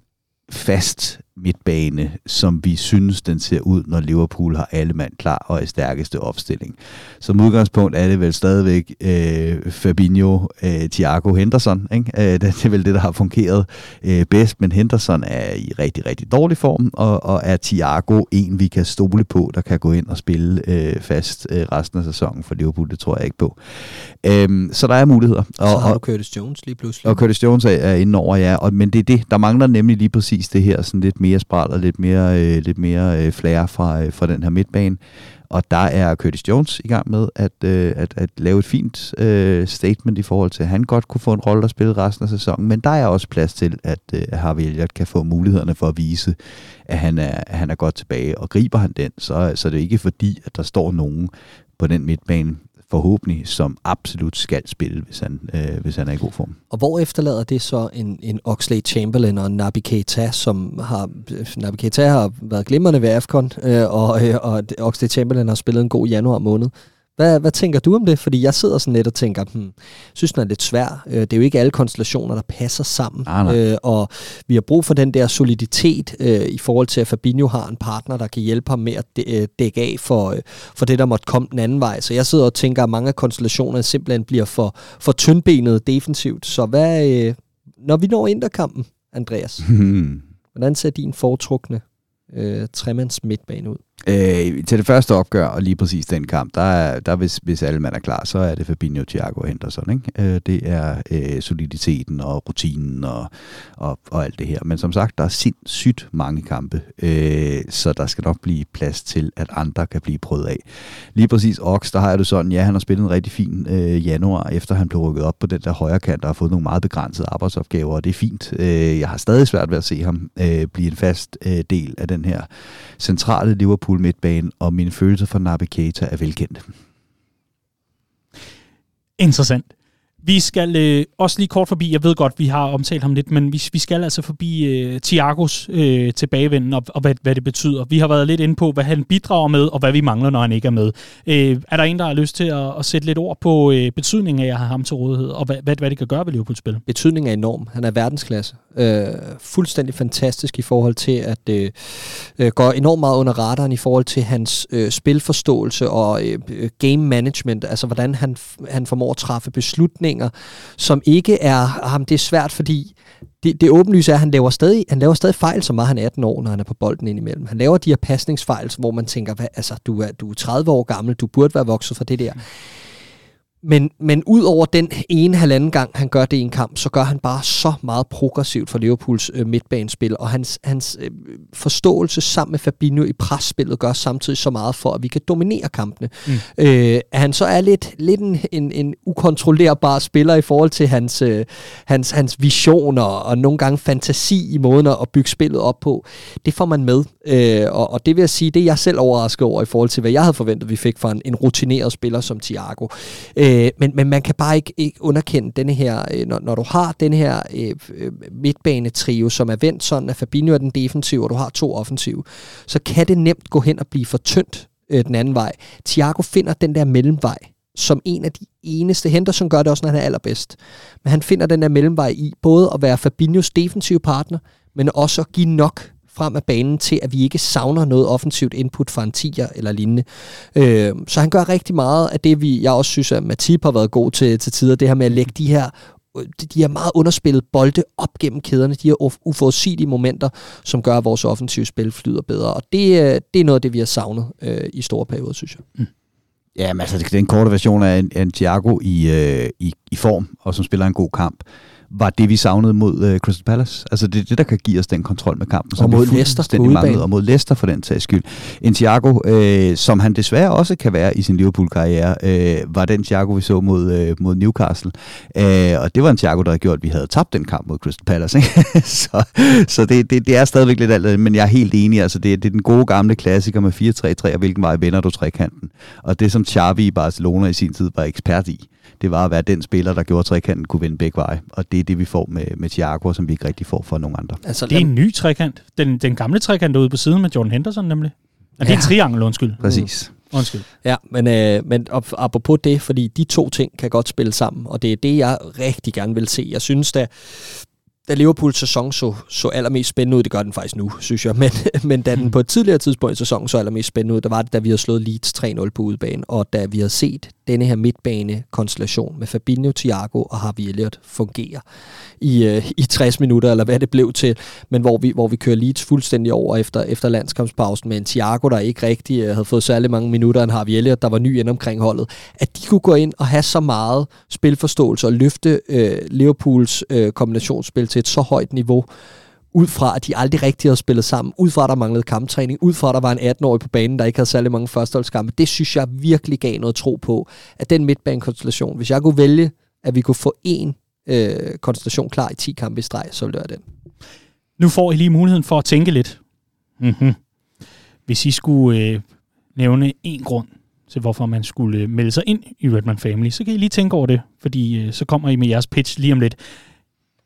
[SPEAKER 3] fast midtbane, som vi synes, den ser ud, når Liverpool har alle mand klar og er stærkeste opstilling. Som udgangspunkt er det vel stadigvæk øh, Fabinho, øh, Thiago Henderson. Ikke? Øh, det er vel det, der har fungeret øh, bedst, men Henderson er i rigtig, rigtig dårlig form, og, og er Thiago en, vi kan stole på, der kan gå ind og spille øh, fast øh, resten af sæsonen for Liverpool. Det tror jeg ikke på. Øh, så der er muligheder.
[SPEAKER 2] Og, så har du Curtis Jones lige pludselig.
[SPEAKER 3] Og Curtis Jones er, er inde over, ja. Og, men det er det, der mangler nemlig lige præcis det her sådan lidt mere spral og lidt mere, øh, lidt mere øh, flere fra, øh, fra den her midtbane. Og der er Curtis Jones i gang med at, øh, at, at lave et fint øh, statement i forhold til, at han godt kunne få en rolle at spille resten af sæsonen. Men der er også plads til, at øh, Harvey Elliott kan få mulighederne for at vise, at han er, at han er godt tilbage. Og griber han den, så, så det er ikke fordi, at der står nogen på den midtbane, forhåbentlig, som absolut skal spille, hvis han, øh, hvis han er i god form.
[SPEAKER 2] Og hvor efterlader det så en, en Oxley Chamberlain og Naby Keita, som har, Naby Keita har været glimrende ved AFCON, øh, og, øh, og Oxley Chamberlain har spillet en god januar måned. Hvad, hvad tænker du om det? Fordi jeg sidder sådan lidt og tænker, hmm, synes den er lidt svær. Øh, det er jo ikke alle konstellationer, der passer sammen.
[SPEAKER 3] Ah, nej.
[SPEAKER 2] Øh, og vi har brug for den der soliditet øh, i forhold til, at Fabinho har en partner, der kan hjælpe ham med at dække af for, øh, for det, der måtte komme den anden vej. Så jeg sidder og tænker, at mange af konstellationerne simpelthen bliver for, for tyndbenet defensivt. Så hvad, øh, når vi når interkampen, Andreas, hvordan ser din foretrukne øh, tremands midtbane ud?
[SPEAKER 3] Øh, til det første opgør, og lige præcis den kamp, der, er, der hvis, hvis alle mand er klar, så er det Fabinho, Thiago og Henderson. Ikke? Øh, det er øh, soliditeten og rutinen og, og, og alt det her. Men som sagt, der er sindssygt mange kampe, øh, så der skal nok blive plads til, at andre kan blive prøvet af. Lige præcis Ox, der har jeg det sådan, ja, han har spillet en rigtig fin øh, januar, efter han blev rykket op på den der højre kant og har fået nogle meget begrænsede arbejdsopgaver, og det er fint. Øh, jeg har stadig svært ved at se ham øh, blive en fast øh, del af den her centrale Liverpool midtbane, og mine følelser for Naby Keita er velkendte.
[SPEAKER 1] Interessant. Vi skal øh, også lige kort forbi, jeg ved godt, vi har omtalt ham lidt, men vi, vi skal altså forbi øh, Thiagos øh, tilbagevenden og, og hvad, hvad det betyder. Vi har været lidt inde på, hvad han bidrager med, og hvad vi mangler, når han ikke er med. Øh, er der en, der har lyst til at, at sætte lidt ord på øh, betydningen af at have ham til rådighed, og hvad, hvad, hvad det kan gøre ved Liverpools spil?
[SPEAKER 2] Betydningen er enorm. Han er verdensklasse. Øh, fuldstændig fantastisk i forhold til, at øh, øh, går enormt meget under radaren i forhold til hans øh, spilforståelse og øh, game management, altså hvordan han, han formår at træffe beslutninger, som ikke er ham. Det er svært, fordi det, det åbenlyse er, at han laver, stadig, han laver stadig fejl, så meget han er 18 år, når han er på bolden indimellem. Han laver de her pasningsfejl, hvor man tænker, hvad, altså, du, er, du er 30 år gammel, du burde være vokset for det der. Mm men, men ud over den ene halvanden gang, han gør det i en kamp, så gør han bare så meget progressivt for Liverpools øh, midtbanespil, og hans, hans øh, forståelse sammen med Fabinho i presspillet gør samtidig så meget for, at vi kan dominere kampene. Mm. Øh, at han så er lidt, lidt en, en, en ukontrollerbar spiller i forhold til hans, øh, hans, hans visioner og nogle gange fantasi i måden at bygge spillet op på, det får man med. Øh, og, og det vil jeg sige, det er jeg selv overrasket over i forhold til, hvad jeg havde forventet, vi fik fra en, en rutineret spiller som Thiago. Øh, Øh, men, men man kan bare ikke, ikke underkende denne her, øh, når, når du har den her øh, øh, midtbanetrio, som er vendt sådan, at Fabinho er den defensive, og du har to offensive, så kan det nemt gå hen og blive for tyndt øh, den anden vej. Thiago finder den der mellemvej, som en af de eneste. Henderson gør det også, når han er allerbedst. Men han finder den der mellemvej i både at være Fabinhos defensive partner, men også at give nok frem af banen til, at vi ikke savner noget offensivt input fra en tiger eller lignende. Øh, så han gør rigtig meget af det, vi, jeg også synes, at Matip har været god til til tider, det her med at lægge de her øh, de her meget underspillet bolde op gennem kæderne, de her uforudsigelige momenter, som gør, at vores offensive spil flyder bedre. Og det, øh, det er noget af det, vi har savnet øh, i store perioder, synes jeg. Mm.
[SPEAKER 3] Ja, men altså, det er en korte version af en, en Thiago i, øh, i, i form, og som spiller en god kamp var det, vi savnede mod uh, Crystal Palace. Altså det er det, der kan give os den kontrol med kampen.
[SPEAKER 2] Som og mod Leicester på
[SPEAKER 3] manglede, Og mod Leicester for den tages skyld. En Thiago, øh, som han desværre også kan være i sin Liverpool-karriere, øh, var den Thiago, vi så mod, øh, mod Newcastle. Øh, og det var en Thiago, der havde gjort, at vi havde tabt den kamp mod Crystal Palace. Ikke? så så det, det, det er stadigvæk lidt alt, men jeg er helt enig. Altså det, det er den gode gamle klassiker med 4-3-3, og hvilken vej vender du trekanten. Og det, som Xavi i Barcelona i sin tid var ekspert i, det var at være den spiller, der gjorde, trekanten kunne vinde begge veje. Og det er det, vi får med, med Thiago, som vi ikke rigtig får fra nogen andre.
[SPEAKER 1] Altså, det er en ny trekant. Den, den gamle trekant ude på siden med Jordan Henderson nemlig. Er det ja. en triangel, undskyld?
[SPEAKER 3] Præcis.
[SPEAKER 1] Mm. Undskyld.
[SPEAKER 2] Ja, men, øh, men apropos det, fordi de to ting kan godt spille sammen, og det er det, jeg rigtig gerne vil se. Jeg synes da, da Liverpools sæson så, så allermest spændende ud, det gør den faktisk nu, synes jeg, men, men da den på et tidligere tidspunkt i sæsonen så allermest spændende ud, der var det, da vi havde slået Leeds 3-0 på udebane, og da vi havde set denne her midtbane-konstellation med Fabinho, Thiago og Harvey Elliott fungere i, øh, i 60 minutter, eller hvad det blev til, men hvor vi, hvor vi kører Leeds fuldstændig over efter, efter landskampspausen med en Thiago, der ikke rigtig øh, havde fået særlig mange minutter, en Harvey Elliott, der var ny ind omkring holdet, at de kunne gå ind og have så meget spilforståelse og løfte øh, Liverpools øh, kombinationsspil til et så højt niveau, ud fra, at de aldrig rigtig havde spillet sammen, ud fra, at der manglede kamptræning, ud fra, at der var en 18-årig på banen, der ikke havde særlig mange førsteholdskampe. Det synes jeg virkelig gav noget tro på, at den midtbanekonstellation, hvis jeg kunne vælge, at vi kunne få en øh, konstellation klar i 10 kampe i streg, så ville det være den.
[SPEAKER 1] Nu får I lige muligheden for at tænke lidt. Mm-hmm. Hvis I skulle øh, nævne en grund til, hvorfor man skulle øh, melde sig ind i Redman Family, så kan I lige tænke over det, fordi øh, så kommer I med jeres pitch lige om lidt.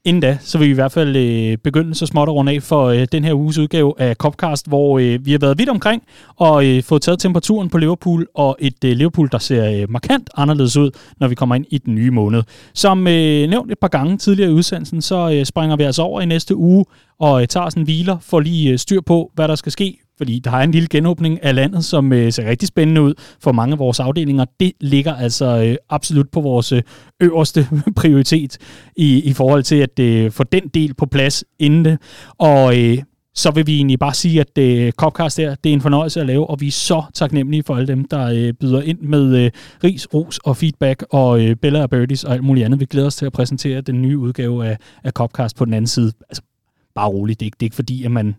[SPEAKER 1] Inden da, så vil vi i hvert fald øh, begynde så småt at runde af for øh, den her uges udgave af Copcast, hvor øh, vi har været vidt omkring og øh, fået taget temperaturen på Liverpool, og et øh, Liverpool, der ser øh, markant anderledes ud, når vi kommer ind i den nye måned. Som øh, nævnt et par gange tidligere i udsendelsen, så øh, springer vi altså over i næste uge og øh, tager sådan en hviler for lige øh, styr på, hvad der skal ske fordi der er en lille genåbning af landet, som øh, ser rigtig spændende ud for mange af vores afdelinger. Det ligger altså øh, absolut på vores øh, øverste prioritet i, i forhold til at øh, få den del på plads inden det. Og øh, så vil vi egentlig bare sige, at øh, Copcast her, det er en fornøjelse at lave, og vi er så taknemmelige for alle dem, der øh, byder ind med øh, ris, ros og feedback, og øh, Bella og Birdies og alt muligt andet. Vi glæder os til at præsentere den nye udgave af, af Copcast på den anden side. Altså, bare roligt, det er ikke, det er ikke fordi, at man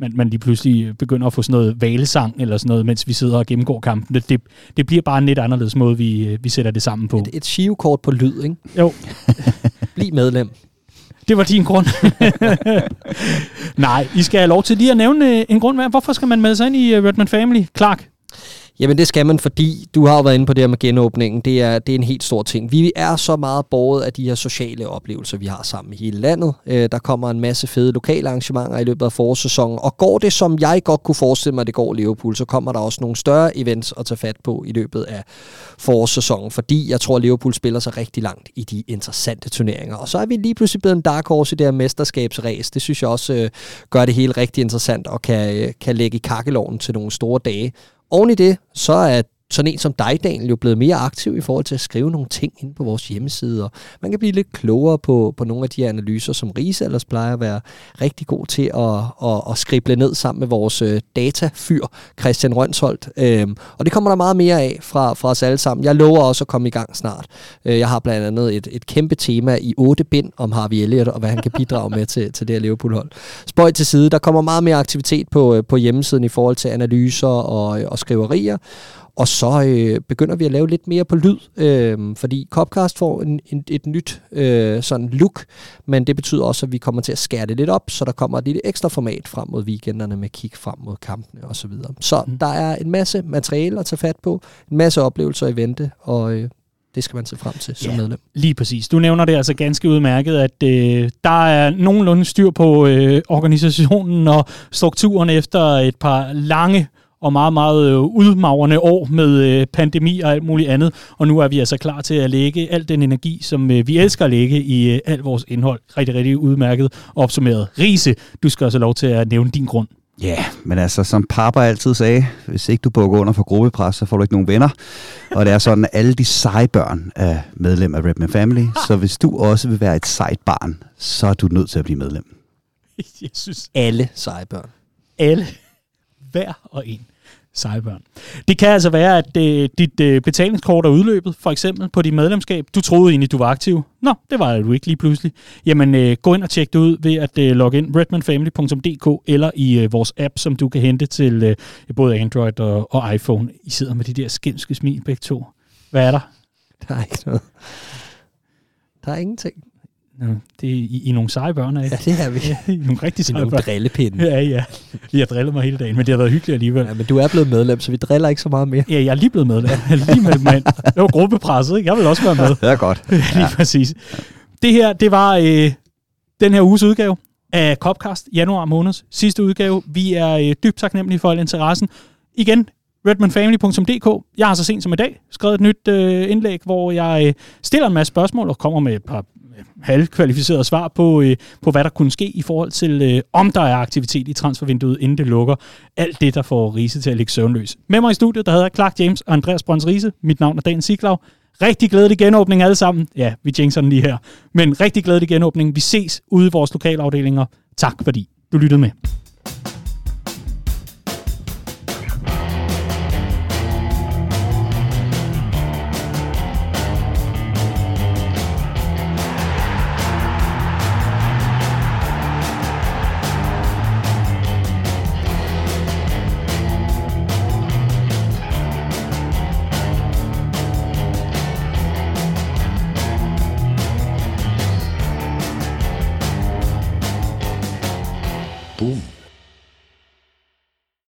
[SPEAKER 1] man, man lige pludselig begynder at få sådan noget valesang eller sådan noget, mens vi sidder og gennemgår kampen. Det, det, det bliver bare en lidt anderledes måde, vi, vi sætter det sammen på.
[SPEAKER 2] Et, et shivekort på lyd, ikke?
[SPEAKER 1] Jo.
[SPEAKER 2] Bliv medlem.
[SPEAKER 1] Det var din grund. Nej, I skal have lov til lige at nævne øh, en grund. Hvorfor skal man melde sig ind i øh, Redman Family? Clark?
[SPEAKER 2] Jamen det skal man, fordi du har jo været inde på det her med genåbningen. Det er, det er en helt stor ting. Vi er så meget båret af de her sociale oplevelser, vi har sammen i hele landet. Øh, der kommer en masse fede lokale arrangementer i løbet af forårssæsonen. Og går det, som jeg godt kunne forestille mig, det går Liverpool, så kommer der også nogle større events at tage fat på i løbet af forårssæsonen. Fordi jeg tror, at Liverpool spiller sig rigtig langt i de interessante turneringer. Og så er vi lige pludselig blevet en dark horse i det her mesterskabsræs. Det synes jeg også øh, gør det hele rigtig interessant og kan, øh, kan lægge i kakkeloven til nogle store dage. Oven i det, så er sådan en som dig, Daniel, jo blevet mere aktiv i forhold til at skrive nogle ting ind på vores hjemmeside, og man kan blive lidt klogere på, på nogle af de analyser, som Riese ellers plejer at være rigtig god til at, at, at skrible ned sammen med vores øh, datafyr, Christian Rønsholdt. Øhm, og det kommer der meget mere af fra, fra os alle sammen. Jeg lover også at komme i gang snart. Øh, jeg har blandt andet et, et kæmpe tema i otte bind om Harvey Elliott, og hvad han kan bidrage med til, til det her Liverpool-hold. Spøj til side, der kommer meget mere aktivitet på, øh, på hjemmesiden i forhold til analyser og, og skriverier. Og så øh, begynder vi at lave lidt mere på lyd, øh, fordi Copcast får en, en, et nyt øh, sådan look, men det betyder også, at vi kommer til at skære det lidt op, så der kommer et lille ekstra format frem mod weekenderne med kig frem mod kampene osv. Så, videre. så mm. der er en masse materiale at tage fat på, en masse oplevelser i vente, og øh, det skal man se frem til som ja, medlem.
[SPEAKER 1] Lige præcis. Du nævner det altså ganske udmærket, at øh, der er nogenlunde styr på øh, organisationen og strukturen efter et par lange og meget, meget øh, udmagrende år med øh, pandemi og alt muligt andet. Og nu er vi altså klar til at lægge al den energi, som øh, vi elsker at lægge i alt vores indhold. Rigtig, rigtig udmærket opsummeret. Riese, du skal også lov til at nævne din grund.
[SPEAKER 3] Ja, yeah, men altså, som Papa altid sagde, hvis ikke du bukker under for gruppepres, så får du ikke nogen venner. Og det er sådan, at alle de seje børn er medlem af Redman Family. Så hvis du også vil være et sejt barn, så er du nødt til at blive medlem.
[SPEAKER 2] Jeg synes... Alle seje børn.
[SPEAKER 1] Alle. Hver og en Sejbørn. Det kan altså være, at øh, dit øh, betalingskort er udløbet, for eksempel på dit medlemskab. Du troede egentlig, du var aktiv. Nå, det var du ikke lige pludselig. Jamen, øh, gå ind og tjek det ud ved at øh, logge ind redmanfamily.dk eller i øh, vores app, som du kan hente til øh, både Android og, og iPhone. I sidder med de der skimske smil begge to. Hvad er der?
[SPEAKER 2] Der er ikke noget. Der er ingenting.
[SPEAKER 1] Det er i, i nogle seje børn af.
[SPEAKER 2] Ja, det er vi.
[SPEAKER 1] Ja, I nogle rigtig seje
[SPEAKER 2] I nogle drillepinde.
[SPEAKER 1] Ja, ja. Vi har drillet mig hele dagen, men det har været hyggeligt alligevel.
[SPEAKER 2] Ja, men du er blevet medlem, så vi driller ikke så meget mere.
[SPEAKER 1] Ja, jeg er lige blevet medlem. Jeg er lige med mig Det var gruppepresset, ikke? Jeg vil også være med.
[SPEAKER 3] Det er godt.
[SPEAKER 1] Ja. lige præcis. Det her, det var øh, den her uges udgave af Copcast, januar måneds sidste udgave. Vi er øh, dybt taknemmelige for al interessen. Igen, redmanfamily.dk. Jeg har så sent som i dag skrevet et nyt øh, indlæg, hvor jeg øh, stiller en masse spørgsmål og kommer med et par øh, halvkvalificerede svar på, øh, på, hvad der kunne ske i forhold til, øh, om der er aktivitet i transfervinduet, inden det lukker. Alt det, der får Riese til at ligge søvnløs. Med mig i studiet, der hedder Clark James og Andreas Brøns Riese. Mit navn er Dan Siglaug. Rigtig glædelig genåbning alle sammen. Ja, vi jinxer den lige her. Men rigtig glædelig genåbning. Vi ses ude i vores lokalafdelinger. Tak fordi du lyttede med.